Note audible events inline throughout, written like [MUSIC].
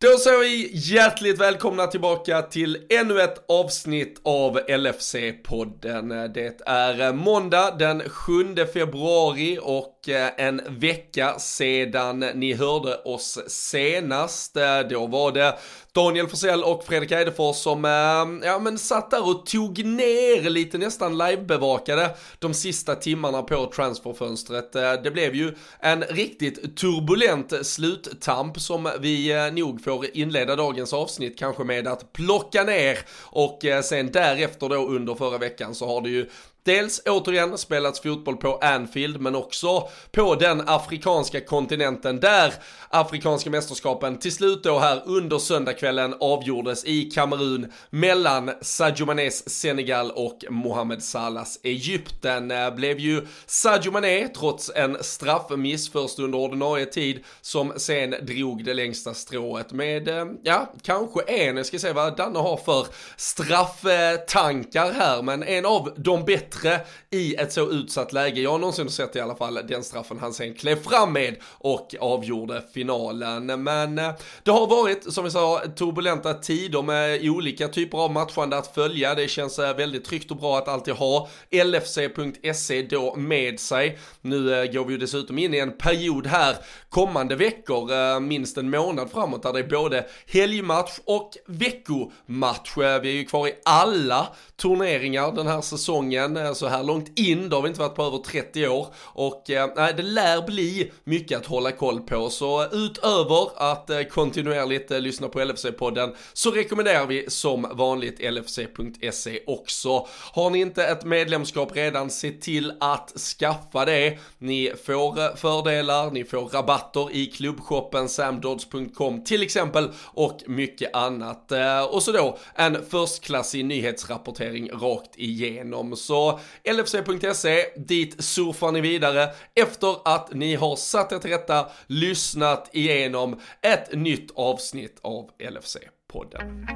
Då säger vi hjärtligt välkomna tillbaka till ännu ett avsnitt av LFC-podden. Det är måndag den 7 februari och Eh, en vecka sedan ni hörde oss senast. Eh, då var det Daniel Forsell och Fredrik Eidefors som, eh, ja men satt där och tog ner lite nästan livebevakade de sista timmarna på transferfönstret. Det blev ju en riktigt turbulent sluttamp som vi nog får inleda dagens avsnitt kanske med att plocka ner och sen därefter då under förra veckan så har det ju Dels återigen spelats fotboll på Anfield men också på den afrikanska kontinenten där afrikanska mästerskapen till slut då här under söndagskvällen avgjordes i Kamerun mellan Sadio Manés Senegal och Mohamed Salahs Egypten. Eh, blev ju Sadio Mané trots en straffmiss först under ordinarie tid som sen drog det längsta strået med, eh, ja, kanske en, jag ska se vad Danne har för strafftankar här, men en av de bättre bättre i ett så utsatt läge. Jag har någonsin sett i alla fall den straffen han sen klev fram med och avgjorde finalen. Men eh, det har varit, som vi sa, turbulenta tider med olika typer av matchande att följa. Det känns eh, väldigt tryggt och bra att alltid ha LFC.se då med sig. Nu eh, går vi ju dessutom in i en period här kommande veckor, minst en månad framåt, där det är både helgmatch och veckomatch. Vi är ju kvar i alla turneringar den här säsongen så här långt in, det har vi inte varit på över 30 år. Och eh, nej, det lär bli mycket att hålla koll på. Så utöver att eh, kontinuerligt eh, lyssna på LFC-podden så rekommenderar vi som vanligt LFC.se också. Har ni inte ett medlemskap redan, se till att skaffa det. Ni får eh, fördelar, ni får rabatter i klubbshoppen samdodds.com till exempel och mycket annat. Eh, och så då en förstklassig nyhetsrapportering rakt igenom. Så LFC.se, dit surfar ni vidare efter att ni har satt er till rätta, lyssnat igenom ett nytt avsnitt av LFC-podden.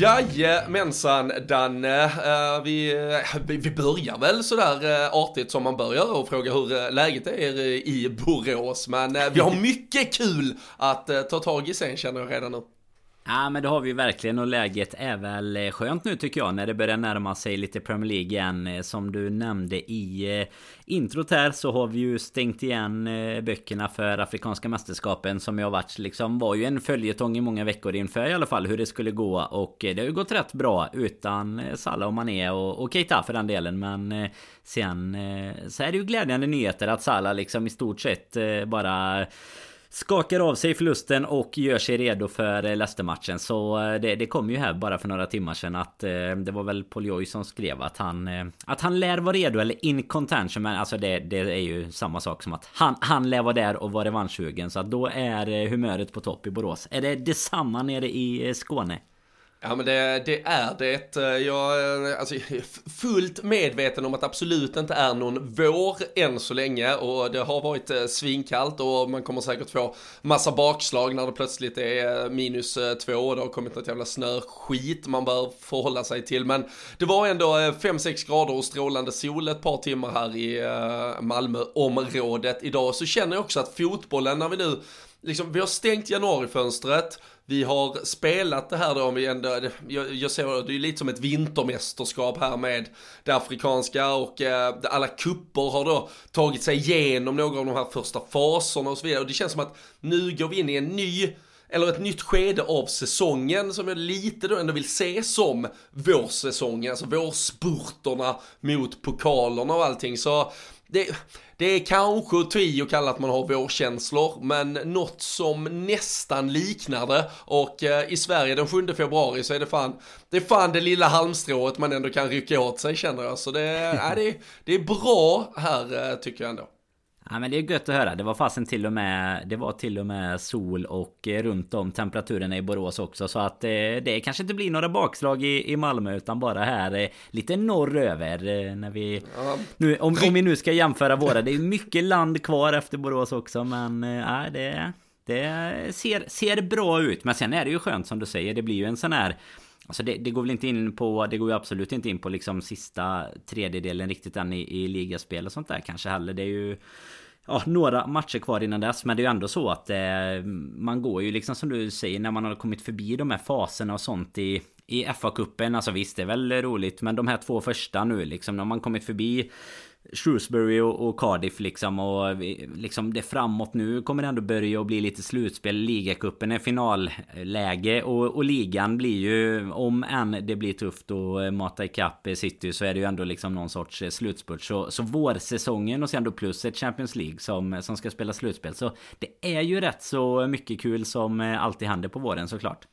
Jajamensan Danne, uh, vi, uh, vi börjar väl sådär uh, artigt som man bör göra och fråga hur läget är i Borås. Men vi har [LAUGHS] mycket kul att ta tag i sen känner jag redan nu. Ja men det har vi ju verkligen och läget är väl eh, skönt nu tycker jag när det börjar närma sig lite Premier League igen. Eh, som du nämnde i eh, introt här så har vi ju stängt igen böckerna för Afrikanska mästerskapen som jag varit liksom var ju en följetong i många veckor inför i alla fall hur det skulle gå och det har ju gått rätt bra utan Salah och Mané och, och Keita för den delen men sen så är det ju glädjande nyheter att Salah liksom i stort sett bara skakar av sig förlusten och gör sig redo för eh, Leicester-matchen. Så eh, det, det kom ju här bara för några timmar sedan att eh, det var väl Paul Joy som skrev att han att han lär vara redo eller in contention. Men alltså det, det är ju samma sak som att han, han lär vara där och vara revanschsugen. Så att då är humöret på topp i Borås. Är det detsamma nere i Skåne? Ja men det, det, är det. Jag är alltså, fullt medveten om att det absolut inte är någon vår än så länge och det har varit eh, svinkallt och man kommer säkert få massa bakslag när det plötsligt är eh, minus eh, två och det har kommit något jävla snöskit man bör förhålla sig till. Men det var ändå 5-6 grader och strålande sol ett par timmar här i Malmöområdet idag. Så känner jag också att fotbollen när vi nu liksom, vi har stängt januarifönstret, vi har spelat det här då, om vi ändå, jag, jag ser det är lite som ett vintermästerskap här med det afrikanska och eh, alla kupper har då tagit sig igenom några av de här första faserna och så vidare. Och det känns som att nu går vi in i en ny eller ett nytt skede av säsongen som jag lite då ändå vill se som vårsäsongen, alltså vårspurterna mot pokalerna och allting. Så det, det är kanske att ta och kalla att man har vårkänslor, men något som nästan liknar det. Och eh, i Sverige den 7 februari så är det fan, det är fan det lilla halmstrået man ändå kan rycka åt sig känner jag. Så det, [LAUGHS] äh, det, det är bra här eh, tycker jag ändå. Ja men det är gött att höra. Det var fasen till och med Det var till och med sol och eh, runt om temperaturerna i Borås också Så att eh, det kanske inte blir några bakslag i, i Malmö utan bara här eh, lite norröver när vi ja. nu, om, om vi nu ska jämföra våra Det är mycket land kvar efter Borås också men äh, det Det ser, ser bra ut Men sen är det ju skönt som du säger Det blir ju en sån här Alltså det, det, går väl inte in på, det går ju absolut inte in på liksom sista tredjedelen riktigt än i, i ligaspel och sånt där kanske heller. Det är ju ja, några matcher kvar innan dess. Men det är ju ändå så att eh, man går ju liksom som du säger när man har kommit förbi de här faserna och sånt i, i FA-cupen. Alltså visst, det är väl roligt. Men de här två första nu liksom, när man kommit förbi Shrewsbury och, och, Cardiff liksom och liksom det framåt nu kommer det ändå börja och bli lite slutspel. Ligacupen är finalläge och, och ligan blir ju om än det blir tufft att eh, mata ikapp eh, City så är det ju ändå liksom någon sorts eh, slutspurt. Så, så vårsäsongen och sen då plus ett Champions League som, som ska spela slutspel. Så det är ju rätt så mycket kul som alltid händer på våren såklart.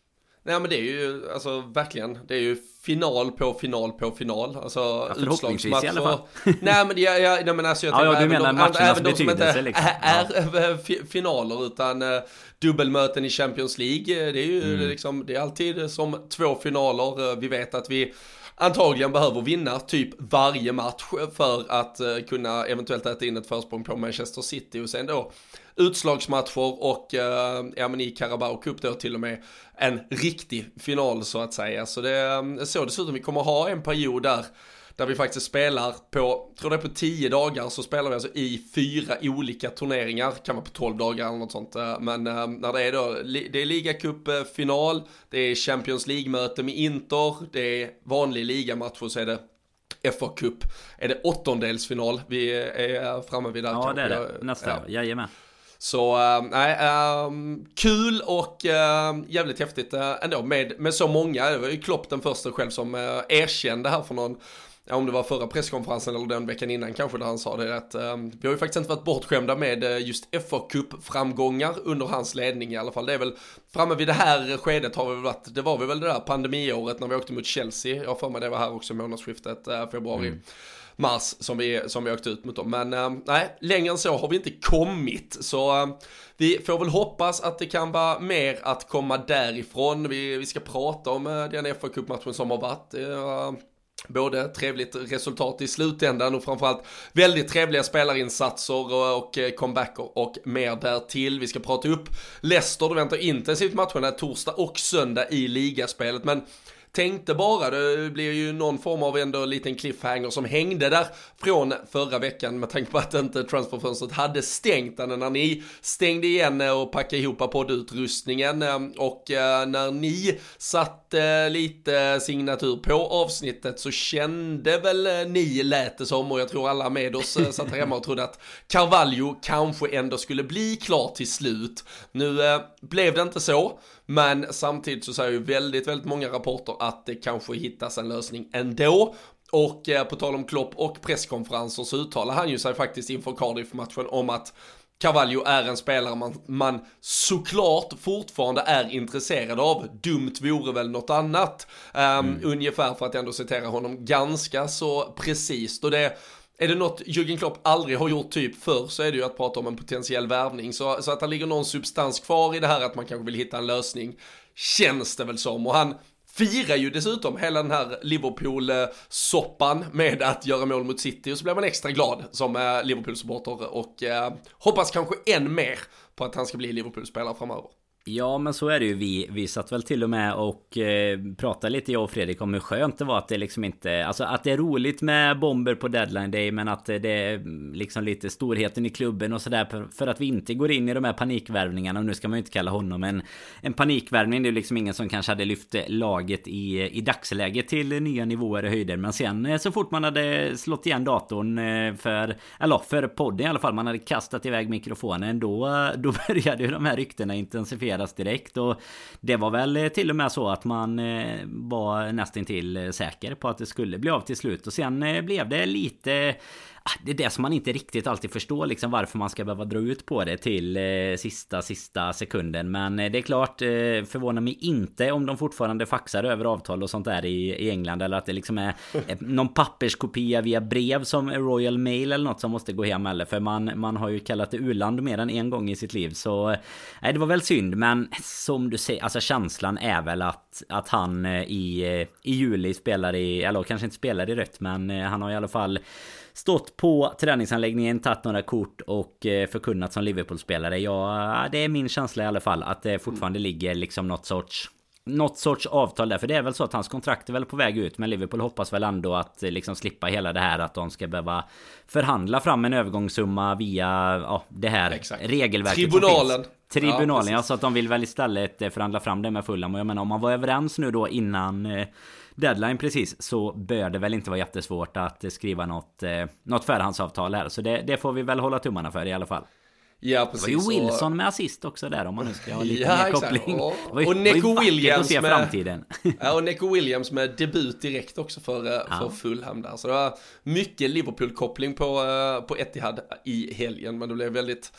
Nej men det är ju alltså verkligen, det är ju final på final på final. Alltså ja, utslagsmatcher. i alla fall. nej men jag, jag, nej, men alltså jag ja, ja, du menar de, matchernas även de som inte liksom. är, är ja. finaler utan uh, dubbelmöten i Champions League. Det är ju mm. liksom, det är alltid som två finaler. Vi vet att vi antagligen behöver vinna typ varje match för att kunna eventuellt äta in ett försprång på Manchester City och sen då utslagsmatcher och eh, ja men i Carabao Cup då till och med en riktig final så att säga. Så det är så dessutom vi kommer ha en period där där vi faktiskt spelar på, tror det är på tio dagar så spelar vi alltså i fyra olika turneringar, kan vara på tolv dagar eller något sånt. Eh, men eh, när det är då, det är ligacup-final, det är Champions League-möte med Inter, det är vanlig ligamatch och så är det FA Cup. Är det åttondelsfinal vi är framme vid där? Ja, det är det. Nästa ja. jajamän. Så eh, nej, äh, kul och äh, jävligt häftigt äh, ändå med, med så många. Det var ju Klopp den första själv som äh, erkände här för någon om det var förra presskonferensen eller den veckan innan kanske där han sa det att eh, vi har ju faktiskt inte varit bortskämda med just fa Cup framgångar under hans ledning i alla fall. Det är väl framme vid det här skedet har vi väl varit, det var vi väl det där pandemiåret när vi åkte mot Chelsea. Jag har för mig det var här också månadsskiftet eh, februari. Mm mars som vi, som vi åkte ut mot dem. Men eh, nej, längre än så har vi inte kommit. Så eh, vi får väl hoppas att det kan vara mer att komma därifrån. Vi, vi ska prata om eh, den fa Cup-matchen som har varit. Eh, både trevligt resultat i slutändan och framförallt väldigt trevliga spelarinsatser och eh, comebacker och mer därtill. Vi ska prata upp Leicester, det väntar intensivt matcherna torsdag och söndag i ligaspelet. Men tänkte bara, det blir ju någon form av ändå liten cliffhanger som hängde där från förra veckan med tanke på att inte transferfönstret hade stängt när ni stängde igen och packade ihop poddutrustningen och eh, när ni satte eh, lite signatur på avsnittet så kände väl eh, ni lät det som och jag tror alla med oss satt här hemma och trodde att Carvalho kanske ändå skulle bli klar till slut. Nu blev det inte så. Men samtidigt så säger ju väldigt, väldigt många rapporter att det kanske hittas en lösning ändå. Och eh, på tal om Klopp och presskonferenser så uttalar han ju sig faktiskt inför Cardiff-matchen om att Carvalho är en spelare man, man såklart fortfarande är intresserad av. Dumt vore väl något annat. Um, mm. Ungefär för att ändå citera honom ganska så precis. Och det är det något Jürgen Klopp aldrig har gjort typ förr så är det ju att prata om en potentiell värvning. Så, så att det ligger någon substans kvar i det här att man kanske vill hitta en lösning känns det väl som. Och han firar ju dessutom hela den här Liverpool-soppan med att göra mål mot City och så blir man extra glad som eh, Liverpool-supporter och eh, hoppas kanske än mer på att han ska bli Liverpool-spelare framöver. Ja men så är det ju. Vi Vi satt väl till och med och eh, pratade lite jag och Fredrik om hur skönt det var att det liksom inte Alltså att det är roligt med bomber på deadline day Men att det är mm, liksom lite storheten i klubben och sådär för, för att vi inte går in i de här panikvärvningarna. Och nu ska man ju inte kalla honom en En panikvärvning. Det är liksom ingen som kanske hade lyft laget i, i dagsläget till nya nivåer och höjder. Men sen eh, så fort man hade slått igen datorn eh, för Eller för podden i alla fall Man hade kastat iväg mikrofonen Då, eh, då [LAUGHS] började ju de här ryktena intensifieras levereras direkt. Och det var väl eh, till och med så att man eh, var nästintill eh, säker på att det skulle bli av till slut. Och sen blev det lite det är det som man inte riktigt alltid förstår liksom varför man ska behöva dra ut på det till eh, sista sista sekunden. Men eh, det är klart eh, förvånar mig inte om de fortfarande faxar över avtal och sånt där i, i England eller att det liksom är [LAUGHS] eh, någon papperskopia via brev som Royal Mail eller något som måste gå hem eller för man man har ju kallat det uland mer än en gång i sitt liv så eh, nej det var väl synd men som du säger alltså känslan är väl att att han eh, i i juli spelar i eller kanske inte spelar i rött men han har i alla fall Stått på träningsanläggningen, tagit några kort och eh, förkunnat som Liverpool-spelare. Ja, det är min känsla i alla fall att det fortfarande ligger liksom något sorts något sorts avtal där. För det är väl så att hans kontrakt är väl på väg ut. Men Liverpool hoppas väl ändå att eh, liksom slippa hela det här att de ska behöva förhandla fram en övergångssumma via ja, det här Exakt. regelverket Tribunalen. Tribunalen, ja, så att de vill väl istället eh, förhandla fram det med Fulham. Och jag menar om man var överens nu då innan deadline precis så bör det väl inte vara jättesvårt att skriva något, eh, något förhandsavtal här. Så det, det får vi väl hålla tummarna för i alla fall. Ja precis. Det var ju Wilson med assist också där om man nu ska ha lite [LAUGHS] ja, mer koppling. Och, och, och Neko Williams med, framtiden. [LAUGHS] ja, och Neko Williams med debut direkt också för, eh, ja. för Fulham där. Så det var mycket Liverpool-koppling på, eh, på Etihad i helgen. Men det blev väldigt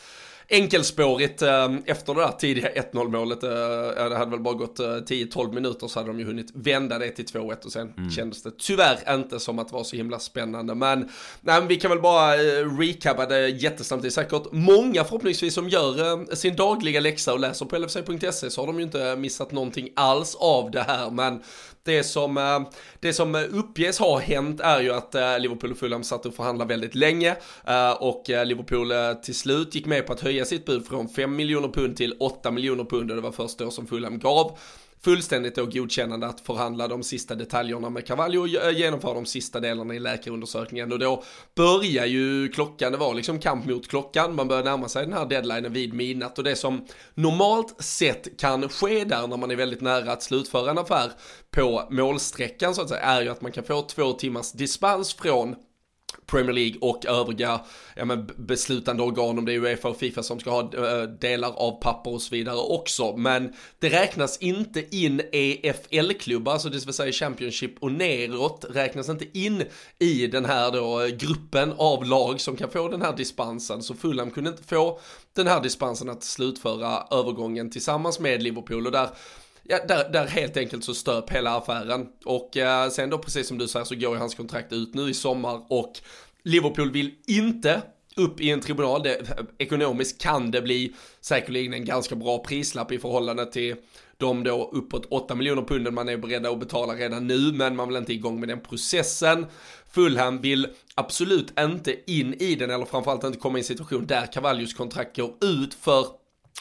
enkelspårigt eh, efter det där tidiga 1-0 målet. Eh, det hade väl bara gått 10-12 eh, minuter så hade de ju hunnit vända det till 2-1 och sen mm. kändes det tyvärr inte som att det var så himla spännande. Men, nej, men vi kan väl bara recapa det jättesnabbt. Det är säkert många förhoppningsvis som gör sin dagliga läxa och läser på LFC.se så har de ju inte missat någonting alls av det här. Men det som, eh, det som eh, uppges ha hänt är ju att eh, Liverpool och Fulham satt och förhandlade väldigt länge och Liverpool till slut gick med på att höja sitt bud från 5 miljoner pund till 8 miljoner pund och det var först då som Fulham gav fullständigt då godkännande att förhandla de sista detaljerna med Cavallo och genomföra de sista delarna i läkarundersökningen. Och då börjar ju klockan, det var liksom kamp mot klockan, man börjar närma sig den här deadlinen vid midnatt. Och det som normalt sett kan ske där när man är väldigt nära att slutföra en affär på målsträckan så att säga är ju att man kan få två timmars dispens från Premier League och övriga ja, men beslutande organ om det är Uefa och Fifa som ska ha äh, delar av papper och så vidare också. Men det räknas inte in EFL-klubbar, alltså det vill säga Championship och neråt, räknas inte in i den här då eh, gruppen av lag som kan få den här dispensen. Så Fulham kunde inte få den här dispensen att slutföra övergången tillsammans med Liverpool och där Ja, där, där helt enkelt så stöp hela affären. Och eh, sen då precis som du säger så går ju hans kontrakt ut nu i sommar och Liverpool vill inte upp i en tribunal. Det, ekonomiskt kan det bli säkerligen en ganska bra prislapp i förhållande till de då uppåt 8 miljoner punden man är beredda att betala redan nu, men man vill inte igång med den processen. Fulham vill absolut inte in i den, eller framförallt inte komma i en situation där Cavallios kontrakt går ut, för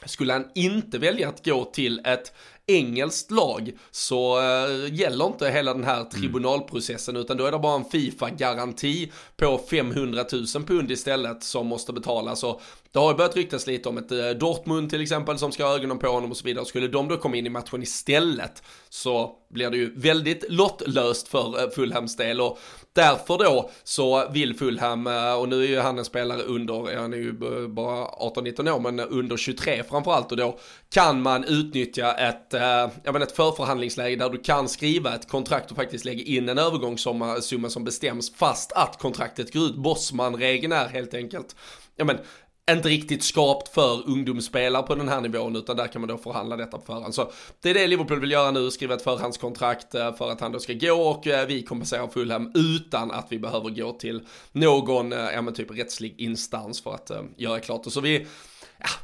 skulle han inte välja att gå till ett engelskt lag så äh, gäller inte hela den här tribunalprocessen utan då är det bara en Fifa-garanti på 500 000 pund istället som måste betalas. Och det har ju börjat ryktas lite om ett eh, Dortmund till exempel som ska ha ögonen på honom och så vidare. Skulle de då komma in i matchen istället så blir det ju väldigt lottlöst för eh, Fulhams del och därför då så vill Fulham, eh, och nu är ju han en spelare under, han är ju bara 18-19 år, men under 23 framförallt och då kan man utnyttja ett jag menar ett förförhandlingsläge där du kan skriva ett kontrakt och faktiskt lägga in en övergångssumma som bestäms fast att kontraktet går ut. Bosman-regeln är helt enkelt, ja men inte riktigt skapt för ungdomsspelare på den här nivån utan där kan man då förhandla detta på förhand. Så det är det Liverpool vill göra nu, skriva ett förhandskontrakt eh, för att han då ska gå och eh, vi kompenserar Fulham utan att vi behöver gå till någon, eh, ja men typ rättslig instans för att göra klart det. Så vi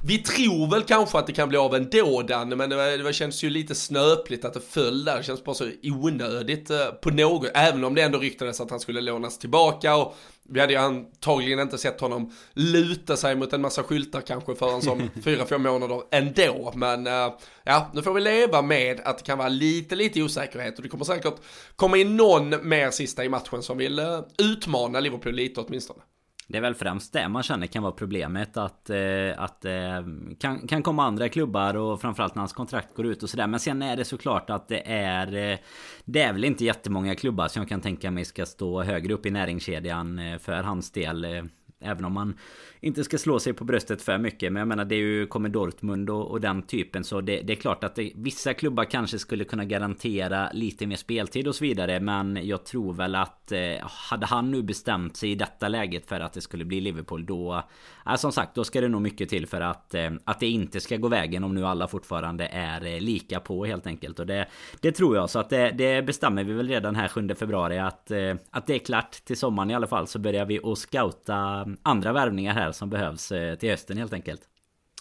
vi tror väl kanske att det kan bli av ändå Danne, men det, det känns ju lite snöpligt att det föll där. Det känns bara så onödigt eh, på något, även om det ändå ryktades att han skulle lånas tillbaka och vi hade ju antagligen inte sett honom luta sig mot en massa skyltar kanske förrän som [LAUGHS] fyra, fem månader ändå. Men uh, ja, nu får vi leva med att det kan vara lite, lite osäkerhet och det kommer säkert komma in någon mer sista i matchen som vill uh, utmana Liverpool lite åtminstone. Det är väl främst det man känner kan vara problemet att, eh, att eh, kan, kan komma andra klubbar och framförallt när hans kontrakt går ut och sådär. Men sen är det såklart att det är eh, Det är väl inte jättemånga klubbar som jag kan tänka mig ska stå högre upp i näringskedjan för hans del. Även om man inte ska slå sig på bröstet för mycket. Men jag menar det är ju kommer Dortmund och, och den typen. Så det, det är klart att det, vissa klubbar kanske skulle kunna garantera lite mer speltid och så vidare. Men jag tror väl att eh, hade han nu bestämt sig i detta läget för att det skulle bli Liverpool då... Eh, som sagt, då ska det nog mycket till för att, eh, att det inte ska gå vägen om nu alla fortfarande är eh, lika på helt enkelt. Och det, det tror jag. Så att det, det bestämmer vi väl redan här 7 februari att, eh, att det är klart till sommaren i alla fall. Så börjar vi att scouta andra värvningar här som behövs eh, till hösten helt enkelt.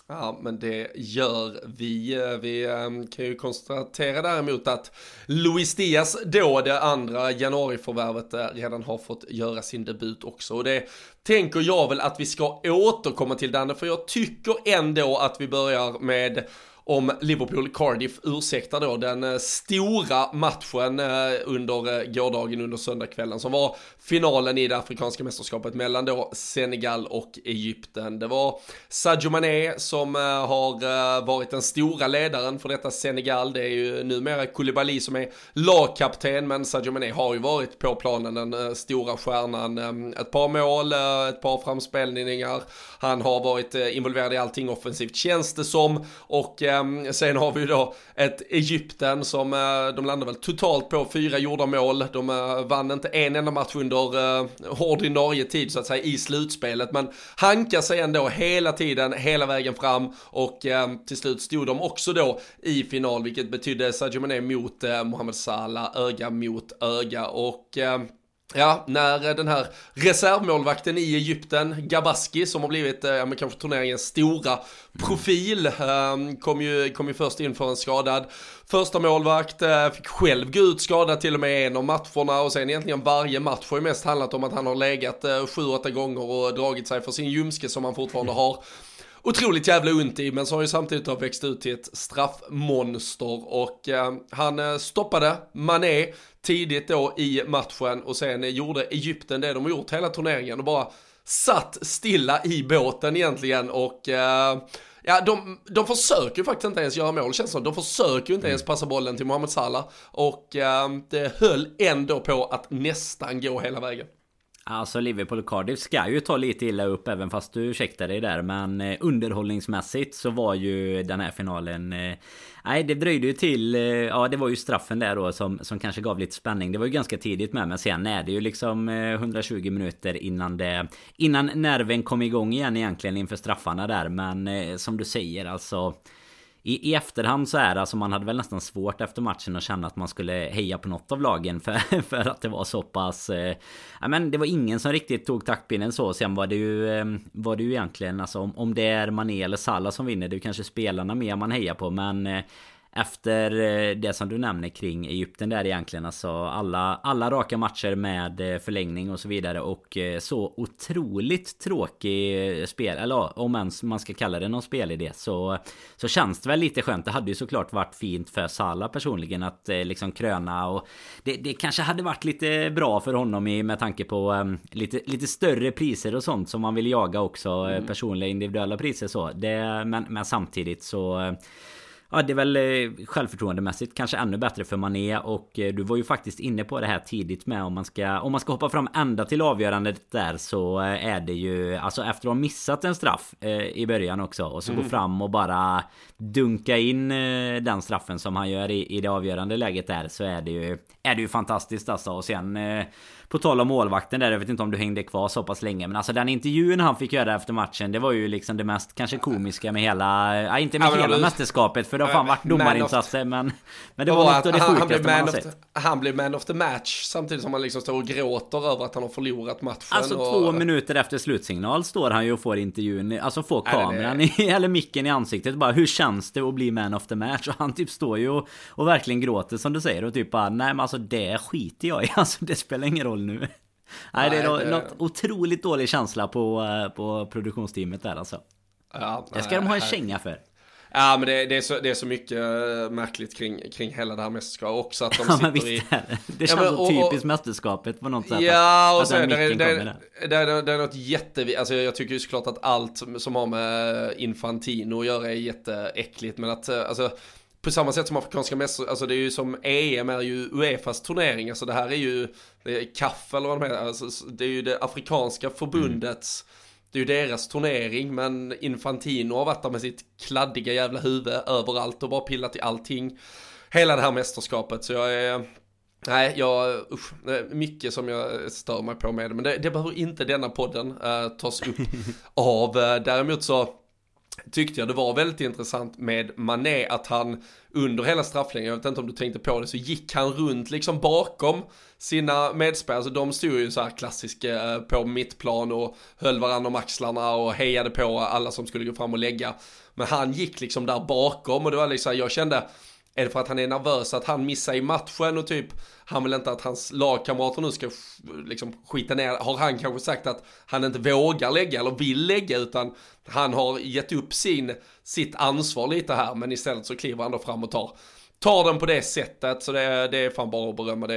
Ja, men det gör vi. Eh, vi ehm, kan ju konstatera däremot att Luis Diaz, då det andra januariförvärvet, eh, redan har fått göra sin debut också. Och det tänker jag väl att vi ska återkomma till Danne, för jag tycker ändå att vi börjar med om Liverpool-Cardiff ursäktar då den eh, stora matchen eh, under eh, gårdagen under söndagskvällen som var finalen i det afrikanska mästerskapet mellan då Senegal och Egypten. Det var Sadio Mané som har varit den stora ledaren för detta Senegal. Det är ju numera Koulibaly som är lagkapten men Sadio Mané har ju varit på planen den stora stjärnan. Ehm, ett par mål, ett par framspelningar. Han har varit involverad i allting offensivt känns det som och Ehm, sen har vi ju då ett Egypten som, eh, de landar väl totalt på fyra gjorda mål. De eh, vann inte en enda match under eh, ordinarie tid så att säga i slutspelet. Men hankar sig ändå hela tiden, hela vägen fram och ehm, till slut stod de också då i final vilket betydde Sadio Mané mot eh, Mohamed Salah, öga mot öga och ehm, Ja, när eh, den här reservmålvakten i Egypten, Gabaski, som har blivit, eh, ja men kanske turneringens stora profil, ehm, kom, ju, kom ju först in för en skadad första målvakt, eh, fick själv gå ut skadad till och med en av matcherna och sen egentligen varje match har ju mest handlat om att han har legat eh, sju, åtta gånger och dragit sig för sin ljumske som han fortfarande har otroligt jävla ont i, men så har ju samtidigt då växt ut till ett straffmonster och eh, han eh, stoppade Mané tidigt då i matchen och sen gjorde Egypten det de har gjort hela turneringen och bara satt stilla i båten egentligen och eh, Ja, de, de försöker ju faktiskt inte ens göra mål känns som. De försöker ju inte mm. ens passa bollen till Mohamed Salah. Och eh, det höll ändå på att nästan gå hela vägen. Alltså Liverpool och Cardiff ska ju ta lite illa upp även fast du ursäktar dig där. Men eh, underhållningsmässigt så var ju den här finalen eh, Nej det dröjde ju till eh, Ja det var ju straffen där då som, som kanske gav lite spänning. Det var ju ganska tidigt med men sen är det ju liksom eh, 120 minuter innan det Innan nerven kom igång igen egentligen inför straffarna där. Men eh, som du säger alltså i, I efterhand så är det alltså man hade väl nästan svårt efter matchen att känna att man skulle heja på något av lagen för, [LAUGHS] för att det var så pass... Eh, ja men det var ingen som riktigt tog taktpinnen så. Sen var det ju, eh, var det ju egentligen alltså om, om det är Mané eller Salah som vinner. Det är kanske spelarna mer man hejar på men... Eh, efter eh, det som du nämner kring Egypten där egentligen alltså alla, alla raka matcher med eh, förlängning och så vidare och eh, så otroligt tråkig spel eller om ens man ska kalla det någon spelidé så Så känns det väl lite skönt Det hade ju såklart varit fint för Salah personligen att liksom kröna och Det, det kanske hade varit lite bra för honom i, med tanke på um, lite, lite större priser och sånt som man vill jaga också mm. Personliga individuella priser så det, men, men samtidigt så Ja det är väl eh, självförtroendemässigt kanske ännu bättre för Mané och eh, du var ju faktiskt inne på det här tidigt med om man ska Om man ska hoppa fram ända till avgörandet där så eh, är det ju Alltså efter att ha missat en straff i början också och så mm. gå fram och bara Dunka in den straffen som han gör i, i det avgörande läget där så är det ju Är det ju fantastiskt alltså och sen på tal om målvakten där, jag vet inte om du hängde kvar så pass länge Men alltså den intervjun han fick göra efter matchen Det var ju liksom det mest kanske komiska med hela... Ja, inte med ja, hela mästerskapet för det har fan varit domarinsatser men... Men det var något av det han, sjukaste man har sett Han blev man of the match Samtidigt som han liksom står och gråter över att han har förlorat matchen Alltså och... två minuter efter slutsignal står han ju och får intervjun Alltså får kameran i, [LAUGHS] eller micken i ansiktet bara Hur känns det att bli man of the match? Och han typ står ju och, och verkligen gråter som du säger och typ bara Nej men alltså det skiter jag i [LAUGHS] Alltså det spelar ingen roll nu. Nej, det är nej, något otroligt dålig känsla på, eh, på produktionsteamet där alltså. Ja, det ska de ha en känga för. Ja men det, det, är så, det är så mycket eh, märkligt kring, kring hela det här mästerskapet också att de sitter ja, men visst i... Det. det känns ja, men, så typiskt mästerskapet på något sätt. Ja och så det, det, det, det, är, det är något jätte... Alltså jag tycker ju såklart att allt som har med Infantino att göra är jätteäckligt men att eh, alltså på samma sätt som afrikanska mästerskap, alltså det är ju som EM är ju Uefas turnering, alltså det här är ju, det är eller vad de heter, alltså det är ju det afrikanska förbundets det är ju deras turnering, men Infantino har varit där med sitt kladdiga jävla huvud överallt och bara pillat i allting. Hela det här mästerskapet, så jag är, Nej, jag, usch, mycket som jag stör mig på med det, men det, det behöver inte denna podden uh, tas upp [LAUGHS] av. Däremot så tyckte jag det var väldigt intressant med Mané att han under hela strafflängden, jag vet inte om du tänkte på det, så gick han runt liksom bakom sina medspelare, alltså de stod ju så här klassiska eh, på mittplan och höll varandra om axlarna och hejade på alla som skulle gå fram och lägga. Men han gick liksom där bakom och det var liksom, jag kände, är det för att han är nervös att han missar i matchen och typ han vill inte att hans lagkamrater nu ska liksom skita ner. Har han kanske sagt att han inte vågar lägga eller vill lägga utan han har gett upp sin, sitt ansvar lite här men istället så kliver han då fram och tar tar den på det sättet så det, det är fan bara att berömma det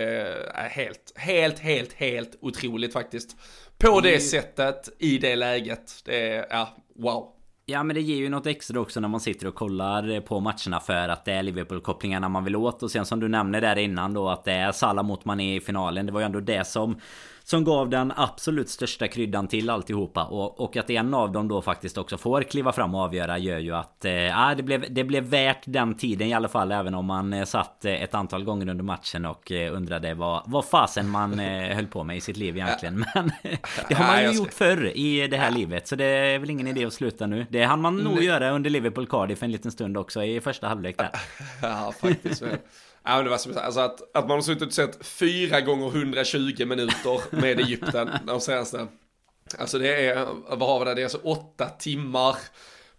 är helt, helt, helt, helt otroligt faktiskt. På det sättet, i det läget, det är, ja, wow. Ja men det ger ju något extra också när man sitter och kollar på matcherna för att det är Liverpool-kopplingarna man vill åt. Och sen som du nämnde där innan då att det är Salah mot Mané i finalen. Det var ju ändå det som som gav den absolut största kryddan till alltihopa och, och att en av dem då faktiskt också får kliva fram och avgöra gör ju att eh, det, blev, det blev värt den tiden i alla fall även om man eh, satt eh, ett antal gånger under matchen och eh, undrade vad, vad fasen man eh, höll på med i sitt liv egentligen. Men [LAUGHS] det har man ju gjort förr i det här livet så det är väl ingen idé att sluta nu. Det hann man nog göra under Liverpool Cardiff en liten stund också i första halvlek där. [LAUGHS] Ja faktiskt. Ja, men det var som alltså att, att man har suttit och sett fyra gånger 120 minuter med Egypten [LAUGHS] de senaste. Alltså det är, vad har vi där, det är alltså åtta timmar